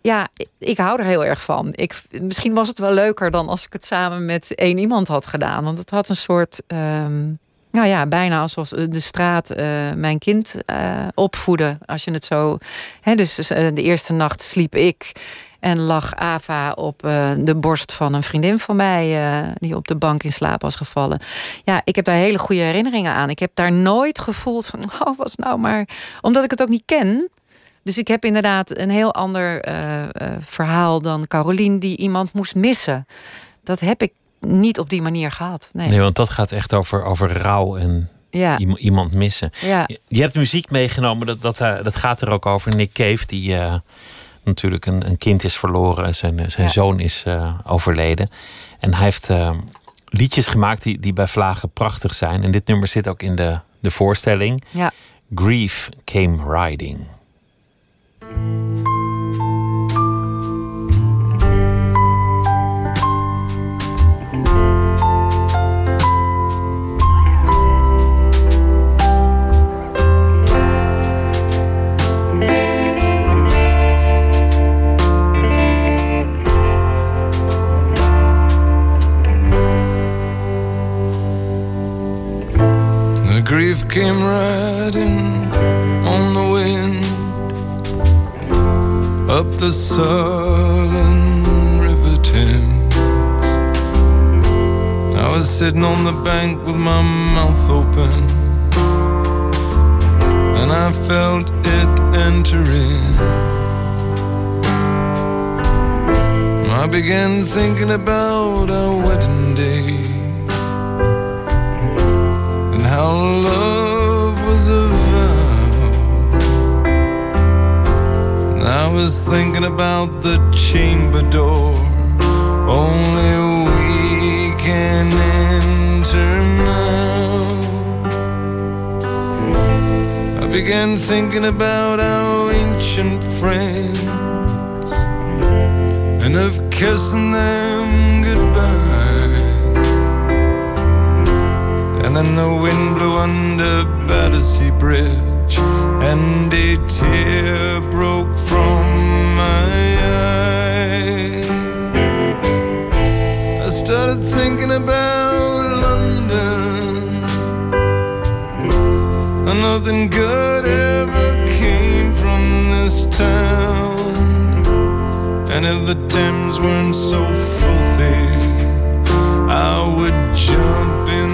Speaker 3: ja, ik hou er heel erg van. Ik, misschien was het wel leuker dan als ik het samen met één iemand had gedaan. Want het had een soort. Ehm, nou ja, bijna alsof de straat uh, mijn kind uh, opvoedde. Als je het zo. Hè, dus de eerste nacht sliep ik. En lag Ava op de borst van een vriendin van mij, die op de bank in slaap was gevallen. Ja, ik heb daar hele goede herinneringen aan. Ik heb daar nooit gevoeld van, oh, was nou maar. Omdat ik het ook niet ken. Dus ik heb inderdaad een heel ander verhaal dan Carolien, die iemand moest missen. Dat heb ik niet op die manier gehad. Nee,
Speaker 2: nee want dat gaat echt over, over rouw en ja. iemand missen.
Speaker 3: Ja.
Speaker 2: Je hebt muziek meegenomen, dat, dat, dat gaat er ook over. Nick Cave, die natuurlijk een, een kind is verloren. Zijn, zijn zoon is uh, overleden. En hij heeft uh, liedjes gemaakt die, die bij Vlagen prachtig zijn. En dit nummer zit ook in de, de voorstelling.
Speaker 3: Ja.
Speaker 2: Grief Came Riding.
Speaker 4: Came riding on the wind up the sullen river Thames. I was sitting on the bank with my mouth open, and I felt it entering. I began thinking about our wedding day was thinking about the chamber door, only we can enter now. I began thinking about our ancient friends and of kissing them goodbye. And then the wind blew under Battersea Bridge, and a tear broke from my eye. I started thinking about London, and nothing good ever came from this town. And if the Thames weren't so filthy, I would jump in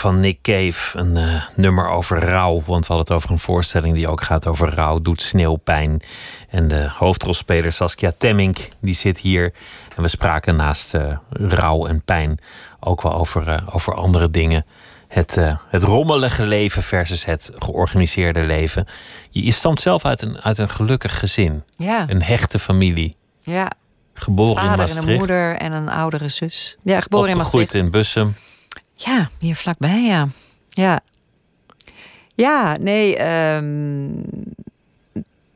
Speaker 2: van Nick Cave. Een eh, nummer over rouw. Want we hadden het over een voorstelling die ook gaat over rouw. Doet sneeuwpijn. En de hoofdrolspeler Saskia Temmink die zit hier. En we spraken naast eh, rouw en pijn ook wel over, eh, over andere dingen. Het, het rommelige leven versus het georganiseerde leven. Je, je stamt zelf uit een, uit een gelukkig gezin.
Speaker 3: Ja,
Speaker 2: Een hechte familie.
Speaker 3: ja.
Speaker 2: Geboren in
Speaker 3: en
Speaker 2: Maastricht.
Speaker 3: een moeder en een oudere zus. Ja, geboren in Maastricht.
Speaker 2: in Bussum.
Speaker 3: Ja, hier vlakbij, ja. Ja, ja nee, ehm,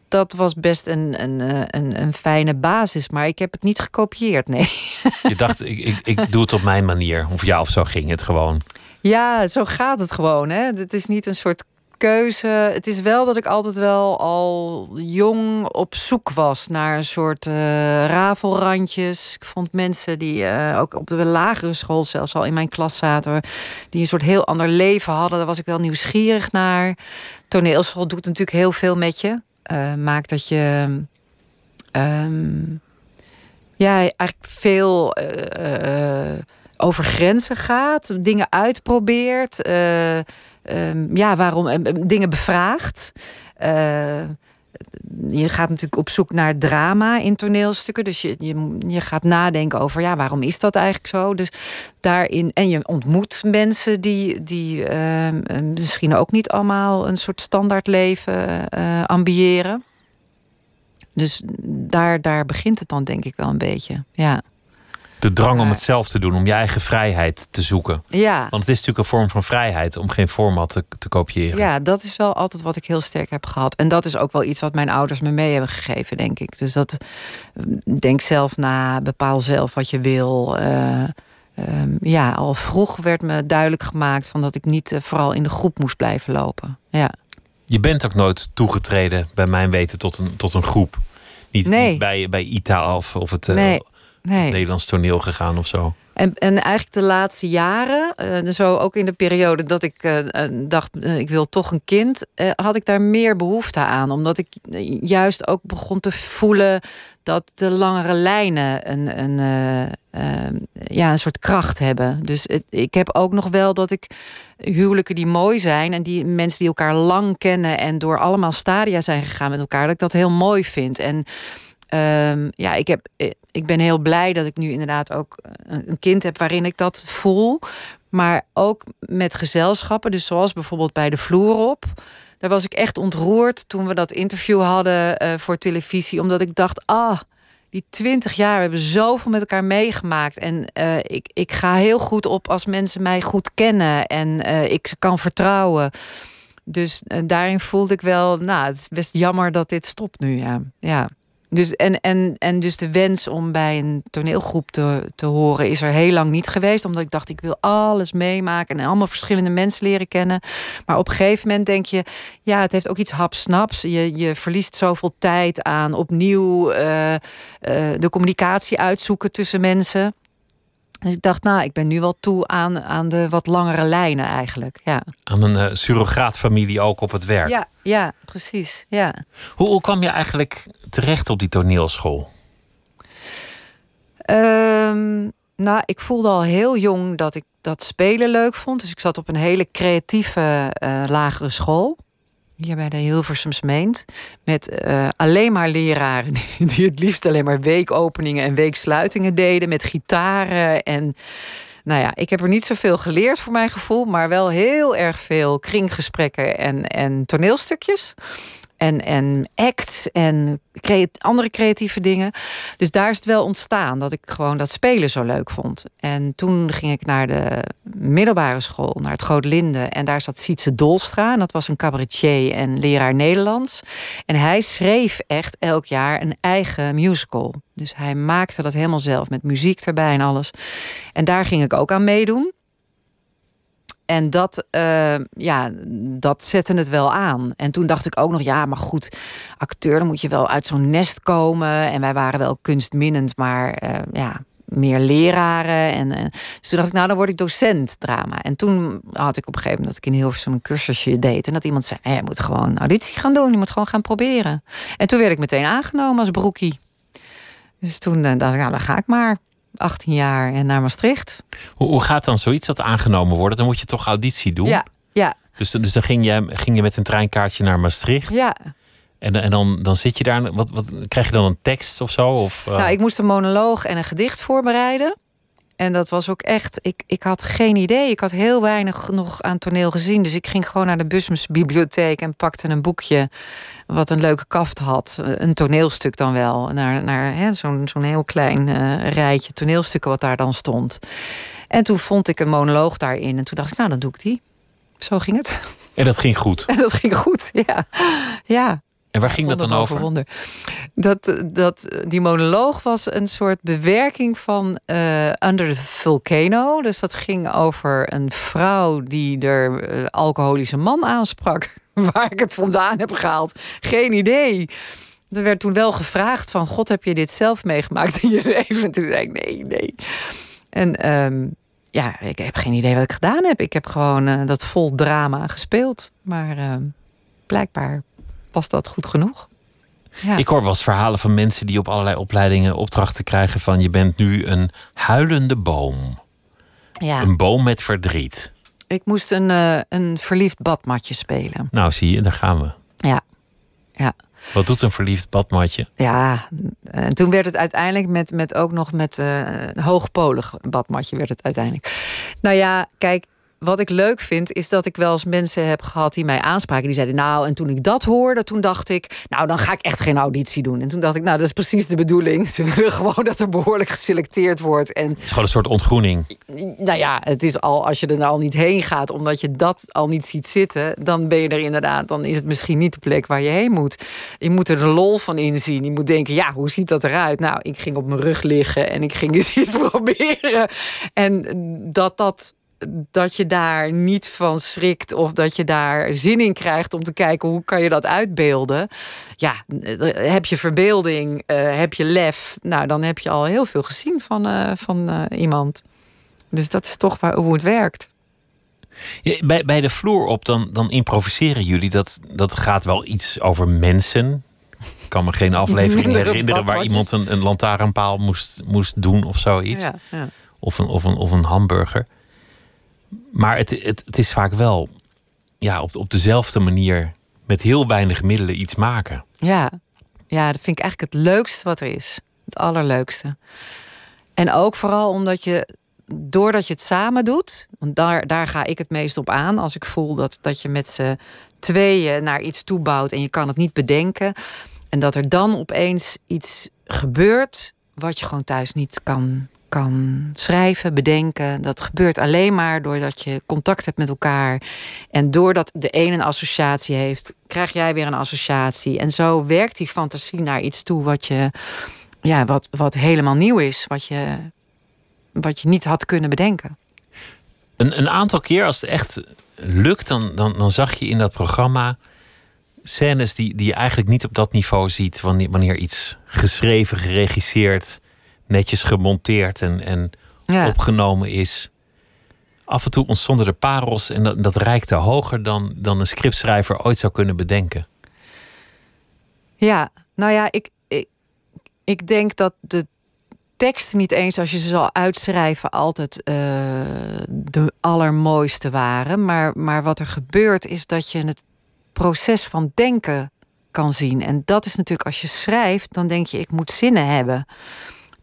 Speaker 3: dat was best een, een, eh, een, een fijne basis. Maar ik heb het niet gekopieerd, nee.
Speaker 2: Je dacht, ik, ik, ik doe het op mijn manier. Of ja, of zo ging het gewoon.
Speaker 3: Ja, zo gaat het gewoon. Hè? Het is niet een soort keuze. Het is wel dat ik altijd wel al jong op zoek was naar een soort eh, rafelrandjes. Ik vond mensen die eh, ook op de lagere school zelfs al in mijn klas zaten, die een soort heel ander leven hadden. Daar was ik wel nieuwsgierig naar. Toneelschool doet natuurlijk heel veel met je. Eh, maakt dat je ehm, ja, eigenlijk veel over grenzen gaat, dingen uitprobeert, eh, ehm, ja, waarom eh, dingen bevraagt. Eh, je gaat natuurlijk op zoek naar drama in toneelstukken. Dus je, je, je gaat nadenken over ja, waarom is dat eigenlijk zo? Dus daarin. En je ontmoet mensen die, die ehm, misschien ook niet allemaal een soort standaard leven eh, ambiëren. Dus daar, daar begint het dan denk ik wel een beetje. Ja.
Speaker 2: De drang om het zelf te doen, om je eigen vrijheid te zoeken.
Speaker 3: Ja.
Speaker 2: Want het is natuurlijk een vorm van vrijheid om geen format te, te kopiëren.
Speaker 3: Ja, dat is wel altijd wat ik heel sterk heb gehad. En dat is ook wel iets wat mijn ouders me mee hebben gegeven, denk ik. Dus dat denk zelf na, bepaal zelf wat je wil. Eh, ehm, ja, al vroeg werd me duidelijk gemaakt van dat ik niet eh, vooral in de groep moest blijven lopen. Ja.
Speaker 2: Je bent ook nooit toegetreden, bij mijn weten, tot een, tot een groep. Niet,
Speaker 3: Nee.
Speaker 2: niet bij, bij ITA of, of het eh,
Speaker 3: Nee, nee.
Speaker 2: Nederlands toneel gegaan of zo.
Speaker 3: En, en eigenlijk de laatste jaren, eh, zo ook in de periode dat ik eh, eh, dacht, ik wil toch een kind, had ik daar meer behoefte aan. Omdat ik juist ook begon te voelen dat de langere lijnen een, een, ja, een soort kracht hebben. Dus ik heb ook nog wel dat ik huwelijken die mooi zijn en die mensen die elkaar lang kennen en door allemaal stadia zijn gegaan met elkaar, dat ik dat heel mooi vind. En Ehm, ja, ik, heb, ik ben heel blij dat ik nu inderdaad ook een een kind heb waarin ik dat voel. Maar ook met gezelschappen, dus zoals bijvoorbeeld bij de vloer op. Daar was ik echt ontroerd toen we dat interview hadden eh, voor televisie. Omdat ik dacht, ah, die twintig jaar, hebben zoveel met elkaar meegemaakt. En eh, ik, ik ga heel goed op als mensen mij goed kennen en eh, ik ze kan vertrouwen. Dus eh, daarin voelde ik wel, nou, het is best jammer dat dit stopt nu. Ja. ja. Dus, en, en, en dus de wens om bij een toneelgroep te, te horen is er heel lang niet geweest. Omdat ik dacht, ik wil alles meemaken en allemaal verschillende mensen leren kennen. Maar op een gegeven moment denk je, ja, het heeft ook iets hapsnaps. Je, je verliest zoveel tijd aan opnieuw eh, eh, de communicatie uitzoeken tussen mensen. Dus ik dacht, nou, ik ben nu wel toe aan, aan de wat langere lijnen eigenlijk. Ja,
Speaker 2: Aan een eh, surrogaatfamilie ook op het werk.
Speaker 3: ja, ja precies. Ja.
Speaker 2: Hoe, hoe kwam je eigenlijk terecht op die toneelschool?
Speaker 3: Ehm, nou, ik voelde al heel jong dat ik dat spelen leuk vond. Dus ik zat op een hele creatieve eh, lagere school. Hier bij de Hilversums Meent. Met eh, alleen maar leraren die, die het liefst alleen maar weekopeningen en weeksluitingen deden. Met gitaren en... Nou ja, ik heb er niet zoveel geleerd voor mijn gevoel, maar wel heel erg veel kringgesprekken en, en toneelstukjes. En, en acts en andere creatieve dingen. Dus daar is het wel ontstaan dat ik gewoon dat spelen zo leuk vond. En toen ging ik naar de middelbare school, naar het Groot Linde. En daar zat Sietse Dolstra. En dat was een cabaretier en leraar Nederlands. En hij schreef echt elk jaar een eigen musical. Dus hij maakte dat helemaal zelf met muziek erbij en alles. En daar ging ik ook aan meedoen. En dat, uh, ja, dat zette het wel aan. En toen dacht ik ook nog, ja, maar goed, acteur, dan moet je wel uit zo'n nest komen. En wij waren wel kunstminnend, maar uh, ja, meer leraren. En, uh, dus toen dacht ik, nou, dan word ik docent drama. En toen had ik op een gegeven moment dat ik in Hilversum een cursusje deed. En dat iemand zei, nee, je moet gewoon auditie gaan doen. Je moet gewoon gaan proberen. En toen werd ik meteen aangenomen als broekie. Dus toen dacht ik, nou, dan ga ik maar. 18 jaar en naar Maastricht.
Speaker 2: Hoe, hoe gaat dan zoiets dat aangenomen worden? Dan moet je toch auditie doen?
Speaker 3: Ja, ja.
Speaker 2: Dus, dus dan ging je, ging je met een treinkaartje naar Maastricht?
Speaker 3: Ja.
Speaker 2: En, en dan, dan zit je daar. Wat, wat, krijg je dan een tekst of zo? Of,
Speaker 3: uh... Nou, ik moest een monoloog en een gedicht voorbereiden. En dat was ook echt, ik, ik had geen idee. Ik had heel weinig nog aan toneel gezien. Dus ik ging gewoon naar de Busmse bibliotheek en pakte een boekje wat een leuke kaft had. Een toneelstuk dan wel. Naar, naar zo'n zo'n heel klein uh, rijtje toneelstukken wat daar dan stond. En toen vond ik een monoloog daarin. En toen dacht ik, nou dan doe ik die. Zo ging het.
Speaker 2: En dat ging goed.
Speaker 3: En dat ging goed, ja. ja.
Speaker 2: En waar ging dat dan over?
Speaker 3: Wonder. Dat, dat, die monoloog was een soort bewerking van uh, Under the Volcano. Dus dat ging over een vrouw die er uh, alcoholische man aansprak. Waar ik het vandaan heb gehaald, geen idee. Er werd toen wel gevraagd van... God, heb je dit zelf meegemaakt in je leven? En toen zei ik, nee, nee. En um, ja, ik heb geen idee wat ik gedaan heb. Ik heb gewoon uh, dat vol drama gespeeld. Maar uh, blijkbaar was dat goed genoeg.
Speaker 2: Ja. Ik hoor wel eens verhalen van mensen die op allerlei opleidingen opdrachten krijgen van je bent nu een huilende boom.
Speaker 3: Ja.
Speaker 2: Een boom met verdriet.
Speaker 3: Ik moest een, uh, een verliefd badmatje spelen.
Speaker 2: Nou, zie je, daar gaan we.
Speaker 3: Ja. ja.
Speaker 2: Wat doet een verliefd badmatje?
Speaker 3: Ja, en toen werd het uiteindelijk met, met ook nog met uh, een hoogpolig badmatje werd het uiteindelijk. Nou ja, kijk, wat ik leuk vind, is dat ik wel eens mensen heb gehad die mij aanspraken. Die zeiden, nou, en toen ik dat hoorde, toen dacht ik, nou, dan ga ik echt geen auditie doen. En toen dacht ik, nou, dat is precies de bedoeling. Ze willen gewoon dat er behoorlijk geselecteerd wordt. En, het
Speaker 2: is gewoon een soort ontgroening.
Speaker 3: Nou ja, het is al, als je er nou al niet heen gaat, omdat je dat al niet ziet zitten, dan ben je er inderdaad, dan is het misschien niet de plek waar je heen moet. Je moet er de lol van inzien. Je moet denken, ja, hoe ziet dat eruit? Nou, ik ging op mijn rug liggen en ik ging eens iets proberen. En dat dat dat je daar niet van schrikt of dat je daar zin in krijgt om te kijken hoe kan je dat uitbeelden. Ja, heb je verbeelding, uh, heb je lef, nou dan heb je al heel veel gezien van, uh, van uh, iemand. Dus dat is toch waar, hoe het werkt.
Speaker 2: Ja, bij, bij de vloer op, dan, dan improviseren jullie. Dat, dat gaat wel iets over mensen. Ik kan me geen aflevering herinneren waar iemand een, een lantaarnpaal moest, moest doen of zoiets.
Speaker 3: Ja, ja.
Speaker 2: Of, een, of, een, of een hamburger. Maar het, het, het is vaak wel ja, op, op dezelfde manier met heel weinig middelen iets maken.
Speaker 3: Ja. ja, dat vind ik eigenlijk het leukste wat er is. Het allerleukste. En ook vooral omdat je, doordat je het samen doet, want daar, daar ga ik het meest op aan. Als ik voel dat, dat je met z'n tweeën naar iets toebouwt en je kan het niet bedenken. En dat er dan opeens iets gebeurt wat je gewoon thuis niet kan kan schrijven, bedenken. Dat gebeurt alleen maar doordat je contact hebt met elkaar. En doordat de een een associatie heeft, krijg jij weer een associatie. En zo werkt die fantasie naar iets toe wat je, ja, wat, wat helemaal nieuw is, wat je, wat je niet had kunnen bedenken.
Speaker 2: Een, een aantal keer, als het echt lukt, dan, dan, dan zag je in dat programma scènes die, die je eigenlijk niet op dat niveau ziet wanneer, wanneer iets geschreven, geregisseerd, netjes gemonteerd en, en opgenomen is. Af en toe ontstonden er parels en dat, dat reikte hoger dan, dan een scriptschrijver ooit zou kunnen bedenken.
Speaker 3: Ja, nou ja, ik, ik, ik denk dat de teksten niet eens als je ze zal uitschrijven altijd uh, de allermooiste waren. Maar, maar wat er gebeurt is dat je het proces van denken kan zien. En dat is natuurlijk als je schrijft, dan denk je ik moet zinnen hebben.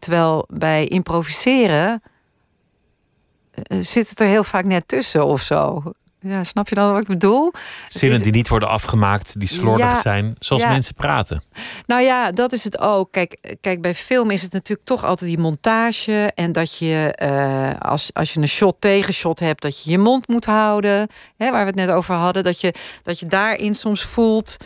Speaker 3: Terwijl bij improviseren uh, zit het er heel vaak net tussen of zo. Ja, snap je dan wat ik bedoel?
Speaker 2: Zinnen
Speaker 3: is-
Speaker 2: die niet worden afgemaakt, die slordig
Speaker 3: Ja,
Speaker 2: zijn, zoals
Speaker 3: ja.
Speaker 2: mensen praten.
Speaker 3: Nou ja, dat is het ook. Kijk, kijk, bij film is het natuurlijk toch altijd die montage. En dat je, eh, als, als je een shot tegen shot hebt, dat je je mond moet houden. Hè, waar we het net over hadden. Dat je, dat je daarin soms voelt.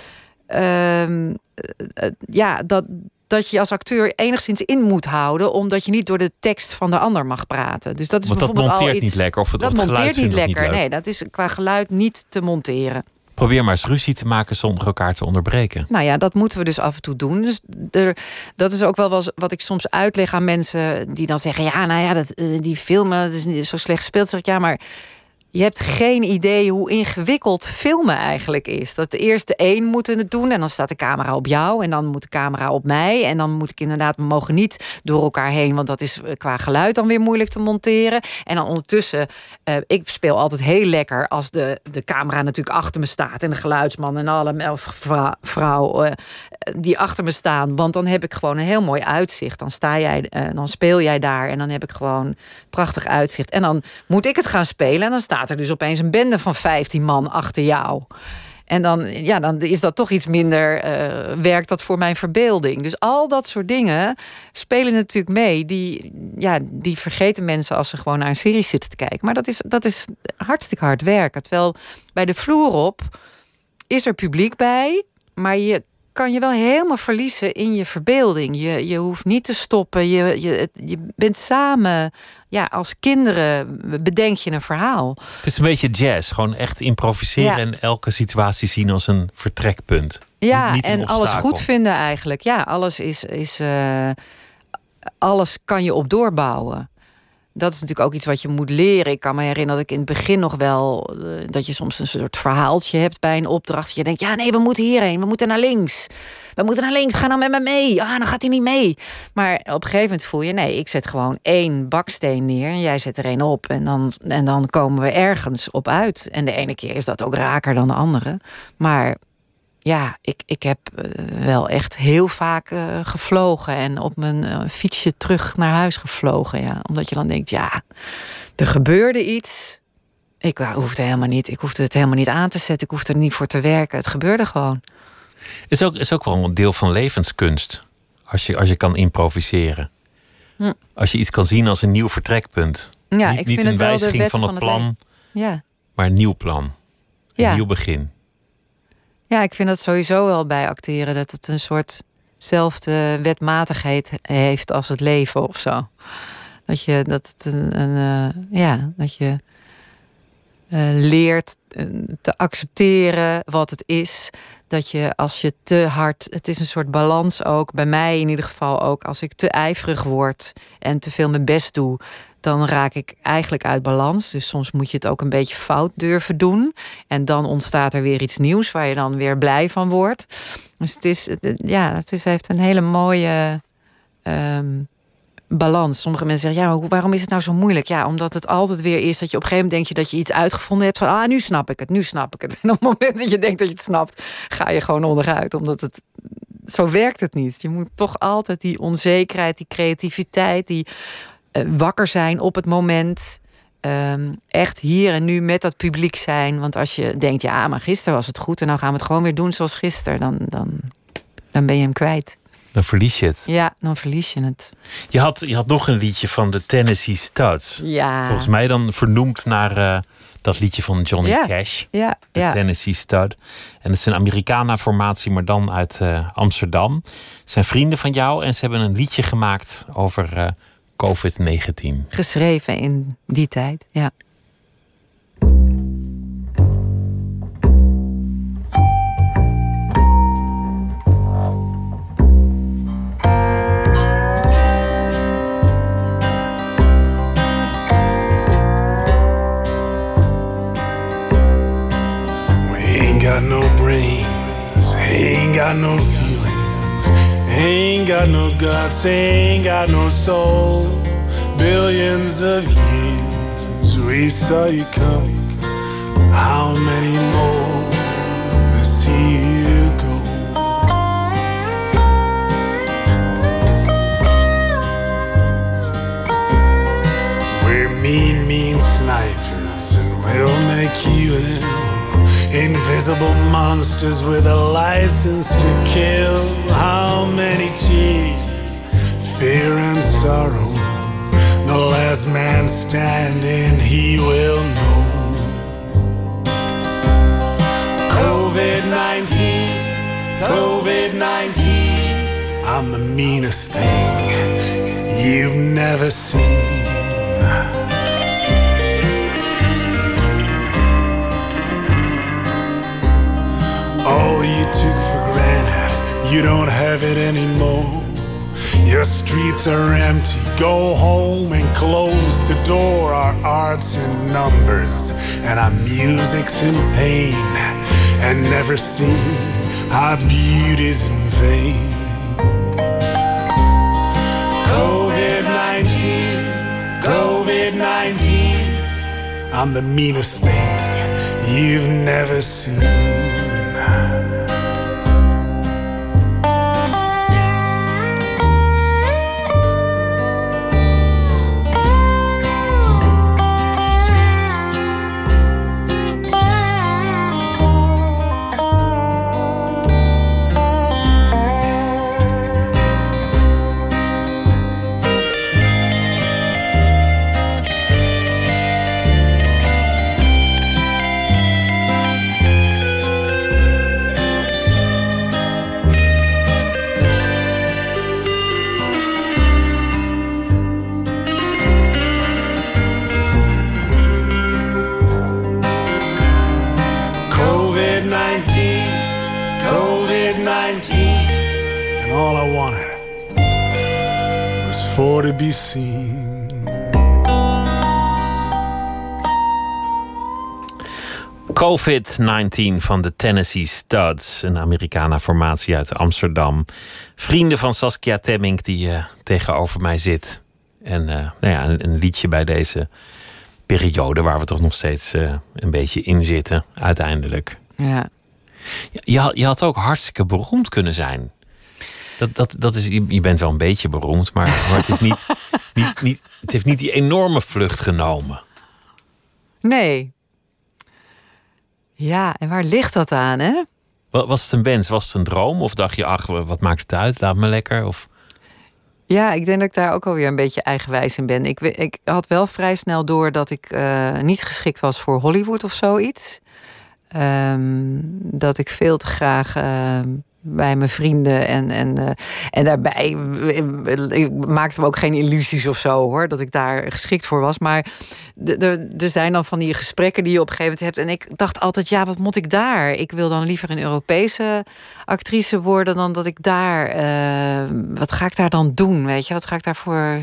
Speaker 3: ehm, eh, eh, ja, dat, dat je als acteur enigszins in moet houden. Omdat je niet door de tekst van de ander mag praten. Dus dat is
Speaker 2: Want dat
Speaker 3: bijvoorbeeld al
Speaker 2: monteert
Speaker 3: iets.
Speaker 2: niet lekker. Of het,
Speaker 3: dat
Speaker 2: of het geluid
Speaker 3: monteert niet lekker. nee, dat is qua geluid niet te monteren.
Speaker 2: Probeer maar eens ruzie te maken zonder elkaar te onderbreken.
Speaker 3: Nou ja, dat moeten we dus af en toe doen. Dus er, dat is ook wel was wat ik soms uitleg aan mensen die dan zeggen: ja, nou ja, dat, eh, die filmen dat is niet zo slecht gespeeld. Zeg ik ja, maar je hebt geen idee hoe ingewikkeld filmen eigenlijk is. Dat eerst de een moet het doen en dan staat de camera op jou en dan moet de camera op mij en dan moet ik inderdaad, we mogen niet door elkaar heen, want dat is eh, qua geluid dan weer moeilijk te monteren. En dan ondertussen, eh, ik speel altijd heel lekker als de, de camera natuurlijk achter me staat en de geluidsman en alle of vrou- vrouw eh, die achter me staan, want dan heb ik gewoon een heel mooi uitzicht. Dan sta jij, eh, dan speel jij daar en dan heb ik gewoon prachtig uitzicht. En dan moet ik het gaan spelen en dan staat er dus opeens een bende van 15 man achter jou. En dan, ja, dan is dat toch iets minder, eh, werkt dat voor mijn verbeelding. Dus al dat soort dingen spelen natuurlijk mee. Die, ja, die vergeten mensen als ze gewoon naar een serie zitten te kijken. Maar dat is, dat is hartstikke hard werken. Terwijl bij de vloer op is er publiek bij, maar je kan je wel helemaal verliezen in je verbeelding. Je, je hoeft niet te stoppen. Je, je, je bent samen, ja, als kinderen bedenk je een verhaal.
Speaker 2: Het is een beetje jazz. Gewoon echt improviseren
Speaker 3: Ja.
Speaker 2: en elke situatie zien als een vertrekpunt.
Speaker 3: Ja,
Speaker 2: Niet-
Speaker 3: en alles goed vinden eigenlijk. Ja, alles is. is eh, alles kan je op doorbouwen. Dat is natuurlijk ook iets wat je moet leren. Ik kan me herinneren dat ik in het begin nog wel. eh, dat je soms een soort verhaaltje hebt bij een opdracht. Je denkt: ja, nee, we moeten hierheen. We moeten naar links. We moeten naar links. Ga dan met me mee. Ah, dan gaat hij niet mee. Maar op een gegeven moment voel je: nee, ik zet gewoon één baksteen neer. En jij zet er één op. En dan, en dan komen we ergens op uit. En de ene keer is dat ook raker dan de andere. Maar ja, ik, ik heb eh, wel echt heel vaak eh, gevlogen en op mijn eh, fietsje terug naar huis gevlogen. Ja. Omdat je dan denkt, ja, er gebeurde iets. Ik hoefde helemaal niet, ik hoefde het helemaal niet aan te zetten. Ik hoefde er niet voor te werken. Het gebeurde gewoon.
Speaker 2: Is ook, is ook wel een deel van levenskunst. Als je, als je kan improviseren.
Speaker 3: Hm.
Speaker 2: Als je iets kan zien als een nieuw vertrekpunt.
Speaker 3: Ja,
Speaker 2: niet
Speaker 3: ik
Speaker 2: niet
Speaker 3: vind
Speaker 2: een
Speaker 3: het wel de
Speaker 2: wijziging
Speaker 3: wet
Speaker 2: van het
Speaker 3: van het
Speaker 2: plan.
Speaker 3: Ja.
Speaker 2: maar een nieuw plan. Een
Speaker 3: Ja.
Speaker 2: nieuw begin.
Speaker 3: Ja, ik vind dat sowieso wel bij acteren. Dat het een soort zelfde wetmatigheid heeft als het leven of zo. Dat je dat een, een eh, ja, dat je eh, leert eh, te accepteren wat het is. Dat je als je te hard, het is een soort balans ook, bij mij in ieder geval ook, als ik te ijverig word en te veel mijn best doe, dan raak ik eigenlijk uit balans. Dus soms moet je het ook een beetje fout durven doen. En dan ontstaat er weer iets nieuws waar je dan weer blij van wordt. Dus het is, ja, het is, heeft een hele mooie ehm, balans. Sommige mensen zeggen, ja, waarom is het nou zo moeilijk? Ja, omdat het altijd weer is dat je op een gegeven moment denk je dat je iets uitgevonden hebt van, ah, nu snap ik het, nu snap ik het. En op het moment dat je denkt dat je het snapt, ga je gewoon onderuit, omdat het zo werkt het niet. Je moet toch altijd die onzekerheid, die creativiteit, die wakker zijn op het moment. ehm, echt hier en nu met dat publiek zijn. Want als je denkt, ja, maar gisteren was het goed en dan gaan we het gewoon weer doen zoals gisteren, dan, dan, dan ben je hem kwijt.
Speaker 2: Dan verlies je het.
Speaker 3: Ja, dan verlies je het.
Speaker 2: Je had, je had nog een liedje van de Tennessee Studs.
Speaker 3: Ja.
Speaker 2: Volgens mij dan vernoemd naar eh, dat liedje van Johnny
Speaker 3: Ja.
Speaker 2: Cash.
Speaker 3: Ja,
Speaker 2: De
Speaker 3: ja.
Speaker 2: Tennessee Stud. En het is een Americana-formatie, maar dan uit eh, Amsterdam. Het zijn vrienden van jou en ze hebben een liedje gemaakt over eh, COVID-19.
Speaker 3: Geschreven in die tijd, ja.
Speaker 4: We ain't got no got no guts, ain't got no soul. Billions of years since we saw you come. How many more to see you go? We're mean, mean snipers, and we'll make you
Speaker 5: evil. Invisible monsters with a license to kill. How many tears, fear and sorrow. The last man standing, he will know. COVID 19, COVID 19. I'm the meanest thing you've never seen. You don't have it anymore. Your streets are empty. Go home and close the door. Our art's in numbers, and our music's in pain. And never seen our beauty's in vain. COVID 19, COVID 19. I'm the meanest thing you've never seen. Seen.
Speaker 2: COVID-19 van de Tennessee Studs, een Americana-formatie uit Amsterdam. Vrienden van Saskia Temmink die eh, tegenover mij zit. En eh, nou ja, een, een liedje bij deze periode waar we toch nog steeds eh, een beetje in zitten, uiteindelijk.
Speaker 3: Ja.
Speaker 2: Je je had ook hartstikke beroemd kunnen zijn. Dat, dat, dat is, je bent wel een beetje beroemd, maar, maar het, is niet, niet, niet, het heeft niet die enorme vlucht genomen.
Speaker 3: Nee. Ja, en waar ligt dat aan, hè?
Speaker 2: Wa- Was het een wens? Was het een droom? Of dacht je, ach, wat maakt het uit? Laat me lekker. Of...
Speaker 3: Ja, ik denk dat ik daar ook alweer een beetje eigenwijs in ben. Ik, ik had wel vrij snel door dat ik eh, niet geschikt was voor Hollywood of zoiets. Ehm, dat ik veel te graag ehm, bij mijn vrienden en, en, eh, en daarbij eh, ik maakte me ook geen illusies of zo hoor, dat ik daar geschikt voor was. Maar er zijn dan van die gesprekken die je op een gegeven moment hebt. En ik dacht altijd, ja, wat moet ik daar? Ik wil dan liever een Europese actrice worden dan dat ik daar. eh, wat ga ik daar dan doen? Weet je, wat ga ik daar voor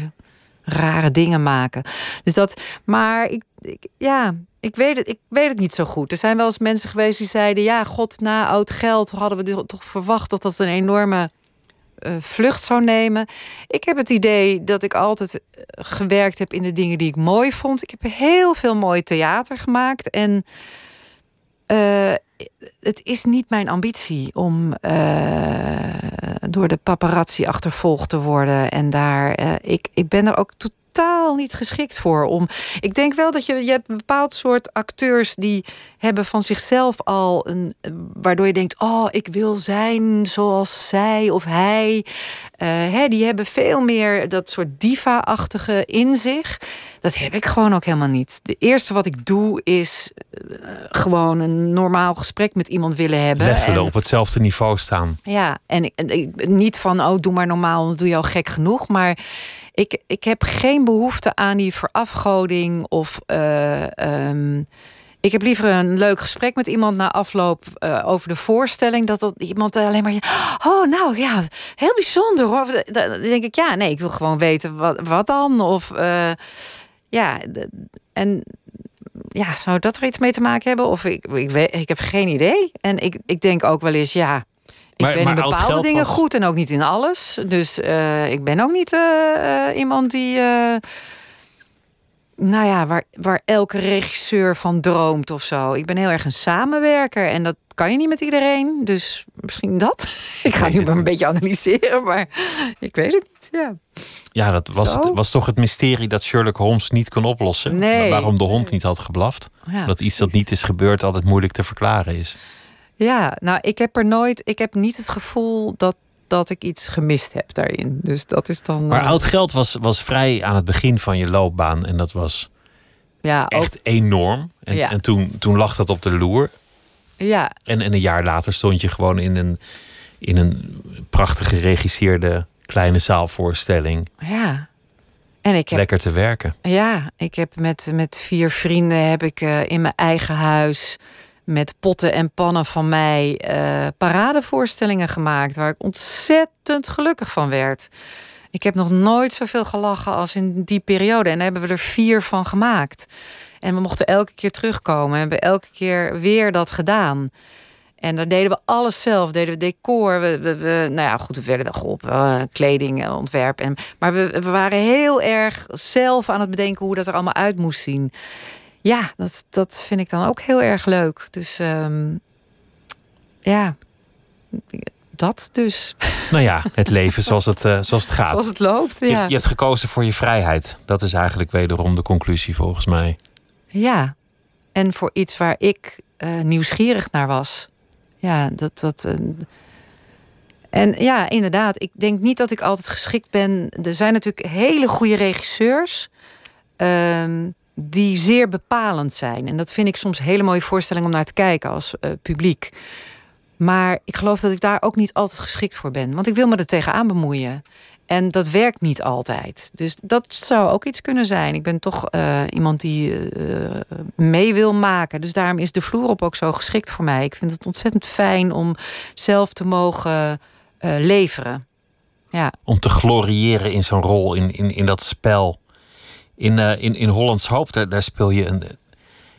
Speaker 3: rare dingen maken? Dus dat, maar ik, ik, ja, ik weet, het, ik weet het niet zo goed. Er zijn wel eens mensen geweest die zeiden: ja, god, na oud geld hadden we toch verwacht dat dat een enorme eh, vlucht zou nemen. Ik heb het idee dat ik altijd eh, gewerkt heb in de dingen die ik mooi vond. Ik heb heel veel mooi theater gemaakt. En eh, het is niet mijn ambitie om door de paparazzi achtervolgd te worden. En daar, ik, ik ben er ook totaal niet geschikt voor. Om, ik denk wel dat je, je hebt een bepaald soort acteurs die hebben van zichzelf al een. waardoor je denkt: oh, ik wil zijn zoals zij of hij. Eh, hè, die hebben veel meer dat soort diva-achtige in zich. Dat heb ik gewoon ook helemaal niet. De eerste wat ik doe is eh, gewoon een normaal gesprek met iemand willen hebben.
Speaker 2: Levelen
Speaker 3: En-
Speaker 2: op hetzelfde niveau staan.
Speaker 3: ja, en ik, en niet van, oh, doe maar normaal, doe je al gek genoeg. Maar ik, ik heb geen behoefte aan die verafgoding of. eh, ehm, ik heb liever een leuk gesprek met iemand na afloop eh, over de voorstelling. Dat dat iemand alleen maar. Oh, nou ja, heel bijzonder hoor. Dan dan denk ik, ja, nee, ik wil gewoon weten wat, wat dan. Of eh, ja, en ja, zou dat er iets mee te maken hebben? Of ik, ik, weet, ik heb geen idee. En ik, ik denk ook wel eens, ja. Ik
Speaker 2: Maar-
Speaker 3: ben
Speaker 2: maar
Speaker 3: in bepaalde dingen
Speaker 2: was-
Speaker 3: goed en ook niet in alles. Dus eh, ik ben ook niet eh, iemand die. eh, nou ja, waar, waar elke regisseur van droomt of zo. Ik ben heel erg een samenwerker en dat kan je niet met iedereen. Dus misschien dat. Ik ga nu maar een beetje analyseren, maar ik weet het niet. Ja,
Speaker 2: Ja, dat was, het, was toch het mysterie dat Sherlock Holmes niet kon oplossen.
Speaker 3: Nee.
Speaker 2: Waarom de hond niet had geblaft.
Speaker 3: Ja,
Speaker 2: dat iets dat niet is gebeurd altijd moeilijk te verklaren is.
Speaker 3: Ja nou, ik heb er nooit, ik heb niet het gevoel dat, dat ik iets gemist heb daarin. Dus dat is dan.
Speaker 2: Maar
Speaker 3: eh,
Speaker 2: oud geld was, was vrij aan het begin van je loopbaan. En dat was
Speaker 3: ja, ook,
Speaker 2: echt enorm. En,
Speaker 3: Ja.
Speaker 2: en toen, toen lag dat op de loer.
Speaker 3: ja,
Speaker 2: En, en een jaar later stond je gewoon in een, in een prachtig geregisseerde kleine zaalvoorstelling.
Speaker 3: ja. En ik heb
Speaker 2: Lekker te werken.
Speaker 3: Ja, ik heb met, met vier vrienden heb ik eh, in mijn eigen huis met potten en pannen van mij eh, paradevoorstellingen gemaakt waar ik ontzettend gelukkig van werd. Ik heb nog nooit zoveel gelachen als in die periode en daar hebben we er vier van gemaakt. En we mochten elke keer terugkomen en hebben elke keer weer dat gedaan. En daar deden we alles zelf. Deden we decor. We, we, nou ja, goed, we werden wel geholpen. eh, kleding, eh, ontwerp. En, maar we, we waren heel erg zelf aan het bedenken hoe dat er allemaal uit moest zien. Ja, dat, dat vind ik dan ook heel erg leuk. Dus ehm, ja, dat dus.
Speaker 2: Nou ja, het leven zoals het, eh, zoals het gaat.
Speaker 3: Zoals het loopt.
Speaker 2: Je,
Speaker 3: Ja.
Speaker 2: je hebt gekozen voor je vrijheid. Dat is eigenlijk wederom de conclusie volgens mij.
Speaker 3: ja. En voor iets waar ik eh, nieuwsgierig naar was. Ja, dat. dat eh, en ja, inderdaad, ik denk niet dat ik altijd geschikt ben. Er zijn natuurlijk hele goede regisseurs. ehm, die zeer bepalend zijn. En dat vind ik soms een hele mooie voorstelling om naar te kijken als eh, publiek. Maar ik geloof dat ik daar ook niet altijd geschikt voor ben. Want ik wil me er tegenaan bemoeien. En dat werkt niet altijd. Dus dat zou ook iets kunnen zijn. Ik ben toch eh, iemand die eh, mee wil maken. Dus daarom is de vloer op ook zo geschikt voor mij. Ik vind het ontzettend fijn om zelf te mogen leveren. Ja,
Speaker 2: Om te gloriëren in zo'n rol, in, in, in dat spel. In, eh, in, in Hollands Hoop, daar, daar speel je een,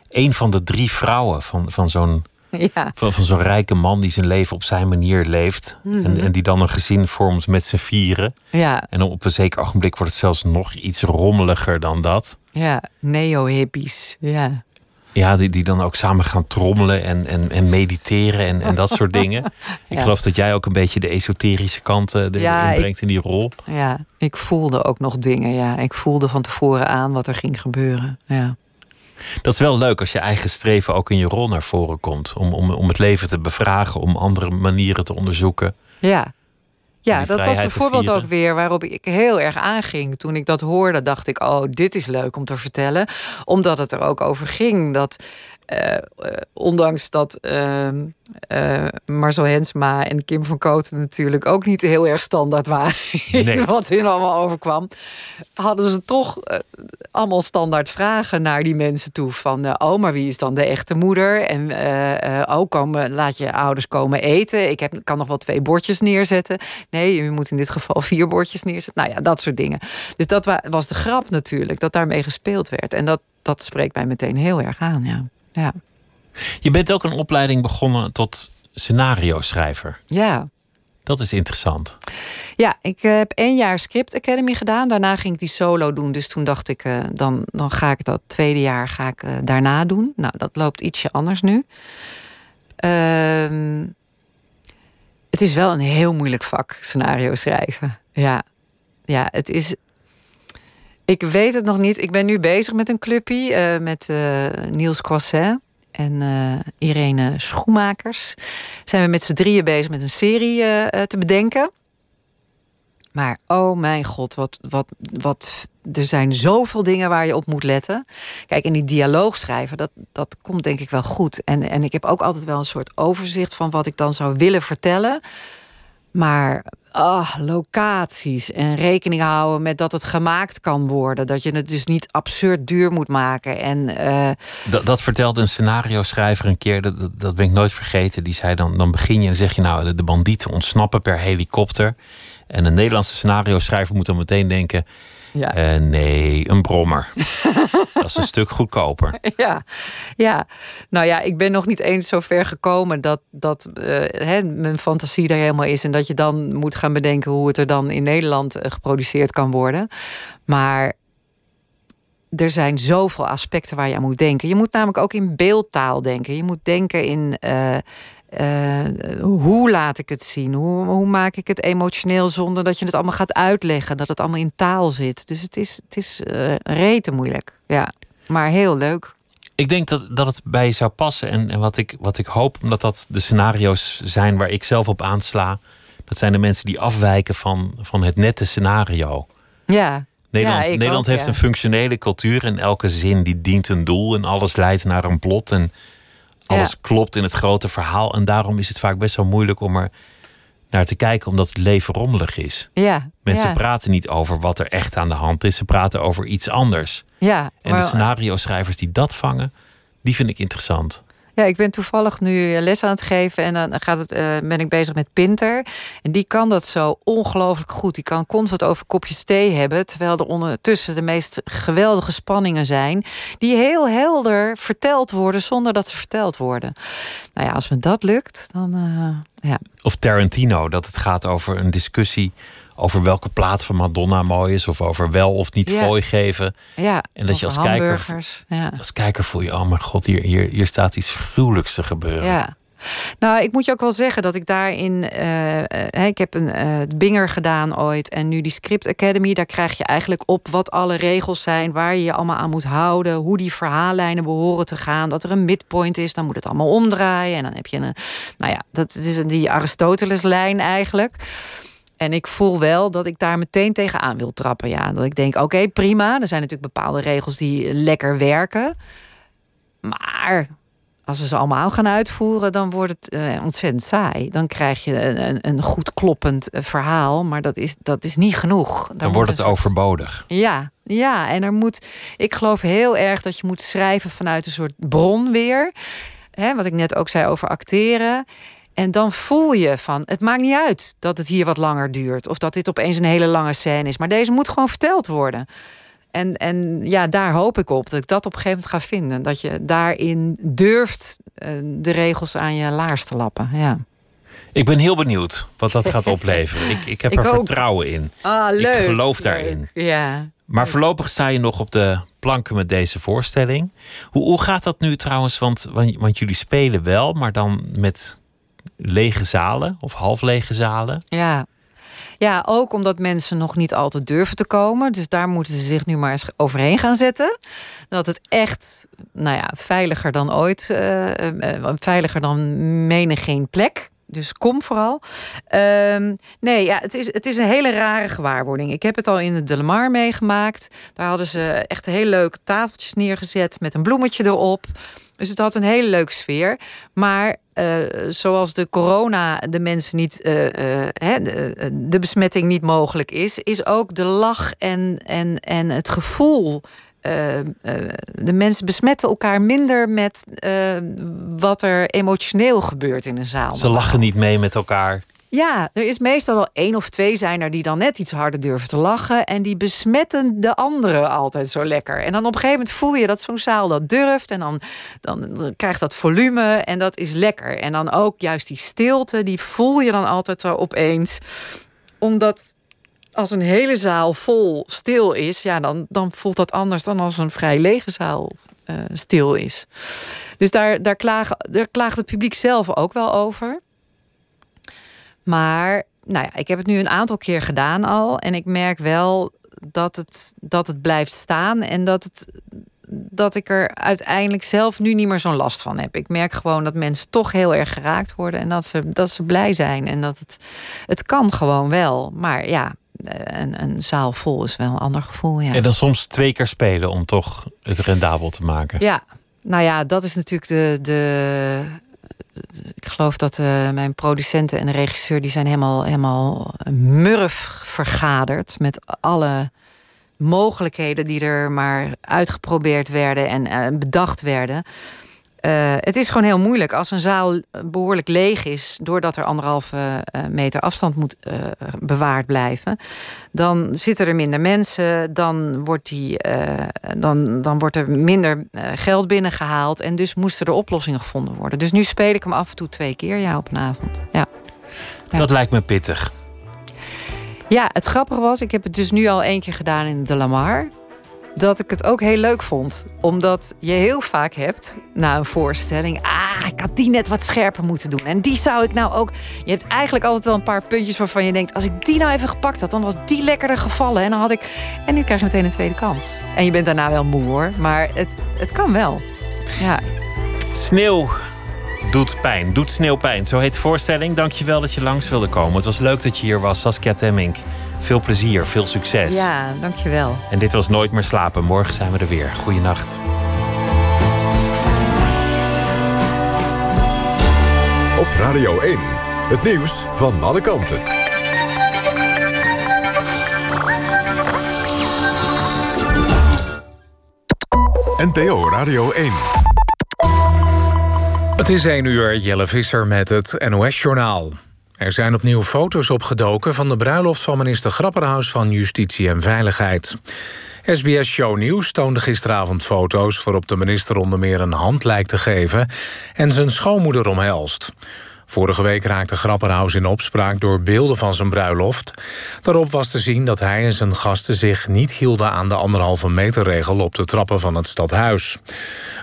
Speaker 2: een van de drie vrouwen van, van zo'n
Speaker 3: ja,
Speaker 2: van, van zo'n rijke man die zijn leven op zijn manier leeft. en, en die dan een gezin vormt met z'n vieren.
Speaker 3: ja,
Speaker 2: En op een zeker ogenblik wordt het zelfs nog iets rommeliger dan dat.
Speaker 3: ja. Neo-hippies. Ja.
Speaker 2: Ja, die, die dan ook samen gaan trommelen en, en, en mediteren en, en dat soort dingen. Ik
Speaker 3: Ja.
Speaker 2: geloof dat jij ook een beetje de esoterische kant eh,
Speaker 3: Ja, ik-
Speaker 2: brengt in die rol.
Speaker 3: ja, ik voelde ook nog dingen. Ja, ik voelde van tevoren aan wat er ging gebeuren. Ja.
Speaker 2: Dat is wel leuk als je eigen streven ook in je rol naar voren komt. Om, om, om het leven te bevragen, om andere manieren te onderzoeken.
Speaker 3: Ja. Ja, dat was bijvoorbeeld ook weer waarop ik heel erg aanging. Toen ik dat hoorde, dacht ik: Oh, dit is leuk om te vertellen. Omdat het er ook over ging dat, eh, eh, ondanks dat ehm, eh, Marcel Hensma en Kim van Koten natuurlijk ook niet heel erg standaard waren.
Speaker 2: Nee.
Speaker 3: Wat hun allemaal overkwam, hadden ze toch allemaal standaard vragen naar die mensen toe. Van: Oh, maar wie is dan de echte moeder? En oh, komen, laat je ouders komen eten. Ik heb, kan nog wel twee bordjes neerzetten. Nee, je moet in dit geval vier bordjes neerzetten. Nou ja, dat soort dingen. Dus dat wa- was de grap natuurlijk, dat daarmee gespeeld werd. En dat, dat spreekt mij meteen heel erg aan, ja. Ja,
Speaker 2: Je bent ook een opleiding begonnen tot scenario schrijver.
Speaker 3: ja.
Speaker 2: Dat is interessant.
Speaker 3: ja ik eh, heb één jaar Script Academy gedaan. Daarna ging ik die solo doen. Dus toen dacht ik, eh, dan, dan ga ik dat tweede jaar ga ik, eh, daarna doen. Nou, dat loopt ietsje anders nu. Ehm, het is wel een heel moeilijk vak, scenario schrijven. Ja, ja het is. Ik weet het nog niet. Ik ben nu bezig met een clubje eh, met eh, Niels Croisset en eh, Irene Schoenmakers. Zijn we met z'n drieën bezig met een serie te bedenken. Maar oh mijn god, wat, wat, wat, er zijn zoveel dingen waar je op moet letten. Kijk, in die dialoog schrijven, dat, dat komt denk ik wel goed. En, en ik heb ook altijd wel een soort overzicht van wat ik dan zou willen vertellen. Maar ah, locaties en rekening houden met dat het gemaakt kan worden. Dat je het dus niet absurd duur moet maken. En eh,
Speaker 2: Dat, dat vertelde een scenario schrijver een keer, dat, dat, ben ik nooit vergeten. Die zei dan, dan begin je en zeg je nou, de, de bandieten ontsnappen per helikopter. En een Nederlandse scenario schrijver moet dan meteen denken,
Speaker 3: ja.
Speaker 2: eh, nee, een brommer. dat is een stuk goedkoper.
Speaker 3: Ja, ja. Nou ja, ik ben nog niet eens zo ver gekomen dat, dat eh, hè, mijn fantasie er helemaal is. En dat je dan moet gaan bedenken hoe het er dan in Nederland eh, geproduceerd kan worden. Maar er zijn zoveel aspecten waar je aan moet denken. Je moet namelijk ook in beeldtaal denken. Je moet denken in uh, uh, hoe laat ik het zien? Hoe, hoe, maak ik het emotioneel zonder dat je het allemaal gaat uitleggen? Dat het allemaal in taal zit. Dus het is, het is uh, rete moeilijk. Ja, maar heel leuk.
Speaker 2: Ik denk dat, dat het bij je zou passen. En, en wat, ik, wat ik hoop, omdat dat de scenario's zijn waar ik zelf op aansla. Dat zijn de mensen die afwijken van, van het nette scenario.
Speaker 3: Ja.
Speaker 2: Nederland, Nederland heeft een functionele cultuur en elke zin die dient een doel en alles leidt naar een plot en alles klopt in het grote verhaal. En daarom is het vaak best wel moeilijk om er naar te kijken, omdat het leven rommelig is.
Speaker 3: Ja,
Speaker 2: Mensen praten niet over wat er echt aan de hand is, ze praten over iets anders.
Speaker 3: Ja,
Speaker 2: en de scenario schrijvers die dat vangen, die vind ik interessant.
Speaker 3: Ja, ik ben toevallig nu les aan het geven en dan gaat het, uh, ben ik bezig met Pinter. En die kan dat zo ongelooflijk goed. Die kan constant over kopjes thee hebben, terwijl er ondertussen de meest geweldige spanningen zijn, die heel helder verteld worden zonder dat ze verteld worden. Nou ja, als me dat lukt, dan uh, ja.
Speaker 2: Of Tarantino, dat het gaat over een discussie over welke plaat van Madonna mooi is. Of over wel of niet ja. geven.
Speaker 3: Ja,
Speaker 2: en dat je als kijker,
Speaker 3: ja.
Speaker 2: als kijker voel je, oh mijn god, hier, hier, hier staat iets gruwelijks te gebeuren.
Speaker 3: Ja. Nou, ik moet je ook wel zeggen dat ik daarin. Uh, ik heb een uh, Binger gedaan ooit. En nu die Script Academy. Daar krijg je eigenlijk op wat alle regels zijn. Waar je je allemaal aan moet houden. Hoe die verhaallijnen behoren te gaan. Dat er een midpoint is. Dan moet het allemaal omdraaien. En dan heb je een. Nou ja, dat is die Aristoteles-lijn eigenlijk. En ik voel wel dat ik daar meteen tegenaan wil trappen. Ja, dat ik denk, oké, prima. Er zijn natuurlijk bepaalde regels die lekker werken. Maar als we ze allemaal gaan uitvoeren, dan wordt het uh, ontzettend saai. Dan krijg je een, een goed kloppend eh, verhaal, maar dat is, dat is niet genoeg.
Speaker 2: dan wordt het overbodig.
Speaker 3: Ja, ja, en er moet. Ik geloof heel erg dat je moet schrijven vanuit een soort bron weer. Hè, wat ik net ook zei over acteren. En dan voel je van, het maakt niet uit dat het hier wat langer duurt. Of dat dit opeens een hele lange scène is. Maar deze moet gewoon verteld worden. En, en ja, daar hoop ik op dat ik dat op een gegeven moment ga vinden. Dat je daarin durft eh, de regels aan je laars te lappen. Ja.
Speaker 2: Ik ben heel benieuwd wat dat gaat opleveren. Ik, ik heb er vertrouwen in.
Speaker 3: Ah, leuk.
Speaker 2: Ik geloof daarin.
Speaker 3: Ja.
Speaker 2: Maar voorlopig sta je nog op de planken met deze voorstelling. Hoe, hoe gaat dat nu trouwens? Want, want, want jullie spelen wel, maar dan met lege zalen of half lege zalen.
Speaker 3: Ja. Ja, ook omdat mensen nog niet altijd durven te komen. Dus daar moeten ze zich nu maar eens overheen gaan zetten. Dat het echt, nou ja, veiliger dan ooit, uh, veiliger dan menig geen plek. Dus kom vooral. Um, nee, ja, het, is, het is een hele rare gewaarwording. Ik heb het al in de Delamar meegemaakt. Daar hadden ze echt heel leuke tafeltjes neergezet met een bloemetje erop. Dus het had een hele leuke sfeer. Maar uh, zoals de corona de mensen niet, uh, de, de, besmetting niet mogelijk is, is ook de lach en, en, en het gevoel. de mensen besmetten elkaar minder met wat er emotioneel gebeurt in een zaal.
Speaker 2: Ze lachen niet mee met elkaar.
Speaker 3: Ja, er is meestal wel één of twee zijn er die dan net iets harder durven te lachen. En die besmetten de anderen altijd zo lekker. En dan op een gegeven moment voel je dat zo'n zaal dat durft. En dan, dan, krijgt dat volume en dat is lekker. En dan ook juist die stilte, die voel je dan altijd zo opeens. Omdat als een hele zaal vol stil is, ja, dan, dan voelt dat anders dan als een vrij lege zaal uh, stil is. Dus daar, daar, klagen, daar klaagt het publiek zelf ook wel over. Maar nou ja, ik heb het nu een aantal keer gedaan al. En ik merk wel dat het, dat het blijft staan. En dat, het, dat ik er uiteindelijk zelf nu niet meer zo'n last van heb. Ik merk gewoon dat mensen toch heel erg geraakt worden. En dat ze, dat ze blij zijn. En dat het, het kan gewoon wel. Maar ja, een, een zaal vol is wel een ander gevoel. Ja.
Speaker 2: En dan soms twee keer spelen om toch het rendabel te maken.
Speaker 3: Ja, nou ja, dat is natuurlijk de, de, ik geloof dat uh, mijn producenten en de regisseur... die zijn helemaal, helemaal murf vergaderd... met alle mogelijkheden die er maar uitgeprobeerd werden... en uh, bedacht werden... Uh, het is gewoon heel moeilijk als een zaal behoorlijk leeg is, doordat er anderhalve uh, meter afstand moet uh, bewaard blijven. Dan zitten er minder mensen, dan wordt, die, dan, dan wordt er minder geld binnengehaald. En dus moesten er oplossingen gevonden worden. Dus nu speel ik hem af en toe twee keer ja, op een avond. Ja.
Speaker 2: ja. Dat lijkt me pittig.
Speaker 3: Ja, het grappige was, ik heb het dus nu al één keer gedaan in de Lamar. Dat ik het ook heel leuk vond. Omdat je heel vaak hebt na een voorstelling. Ah, ik had die net wat scherper moeten doen. En die zou ik nou ook. Je hebt eigenlijk altijd wel een paar puntjes waarvan je denkt. Als ik die nou even gepakt had, dan was die lekkerder gevallen. En dan had ik. En nu krijg je meteen een tweede kans. En je bent daarna wel moe hoor. Maar het, het kan wel. Ja.
Speaker 2: Sneeuw doet pijn. Doet sneeuw pijn. Zo heet de voorstelling. Dankjewel dat je langs wilde komen. Het was leuk dat je hier was, Saskia Temmink. Veel plezier, veel succes.
Speaker 3: Ja, dankjewel.
Speaker 2: En dit was Nooit meer slapen. Morgen zijn we er weer. Goeienacht.
Speaker 6: Op Radio 1. Het nieuws van alle kanten. NPO Radio 1.
Speaker 1: Het is 1 uur, Jelle Visser met het NOS-journaal. Er zijn opnieuw foto's opgedoken van de bruiloft van minister Grapperhaus van Justitie en Veiligheid. SBS Show News toonde gisteravond foto's waarop de minister onder meer een hand lijkt te geven en zijn schoonmoeder omhelst. Vorige week raakte Grapperhaus in opspraak door beelden van zijn bruiloft. Daarop was te zien dat hij en zijn gasten zich niet hielden aan de anderhalve meter regel op de trappen van het stadhuis.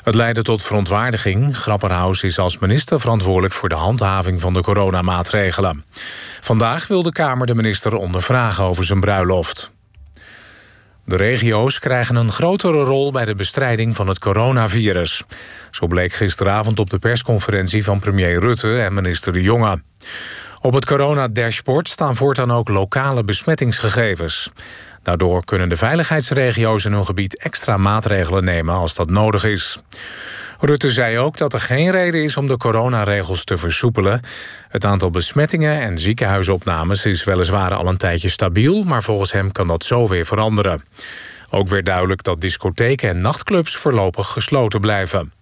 Speaker 1: Het leidde tot verontwaardiging. Grapperhaus is als minister verantwoordelijk voor de handhaving van de coronamaatregelen. Vandaag wil de Kamer de minister ondervragen over zijn bruiloft. De regio's krijgen een grotere rol bij de bestrijding van het coronavirus. Zo bleek gisteravond op de persconferentie van premier Rutte en minister De Jonge. Op het corona-dashboard staan voortaan ook lokale besmettingsgegevens. Daardoor kunnen de veiligheidsregio's in hun gebied extra maatregelen nemen als dat nodig is. Rutte zei ook dat er geen reden is om de coronaregels te versoepelen. Het aantal besmettingen en ziekenhuisopnames is weliswaar al een tijdje stabiel, maar volgens hem kan dat zo weer veranderen. Ook werd duidelijk dat discotheken en nachtclubs voorlopig gesloten blijven.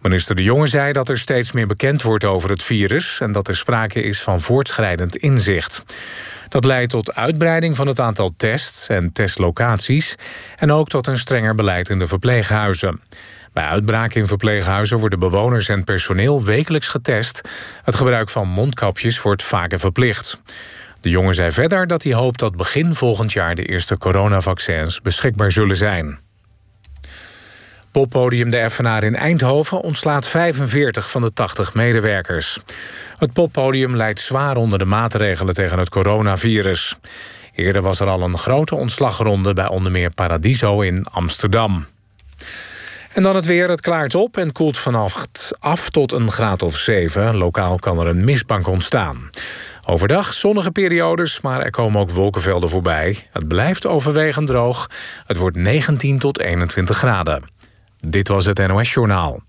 Speaker 1: Minister De Jonge zei dat er steeds meer bekend wordt over het virus en dat er sprake is van voortschrijdend inzicht. Dat leidt tot uitbreiding van het aantal tests en testlocaties en ook tot een strenger beleid in de verpleeghuizen. Bij uitbraak in verpleeghuizen worden bewoners en personeel wekelijks getest. Het gebruik van mondkapjes wordt vaker verplicht. De jongen zei verder dat hij hoopt dat begin volgend jaar de eerste coronavaccins beschikbaar zullen zijn. Poppodium De Effenaar in Eindhoven ontslaat 45 van de 80 medewerkers. Het poppodium leidt zwaar onder de maatregelen tegen het coronavirus. Eerder was er al een grote ontslagronde bij onder meer Paradiso in Amsterdam. En dan het weer. Het klaart op en koelt vannacht af tot een graad of 7. Lokaal kan er een mistbank ontstaan. Overdag zonnige periodes, maar er komen ook wolkenvelden voorbij. Het blijft overwegend droog. Het wordt 19 tot 21 graden. Dit was het NOS Journaal.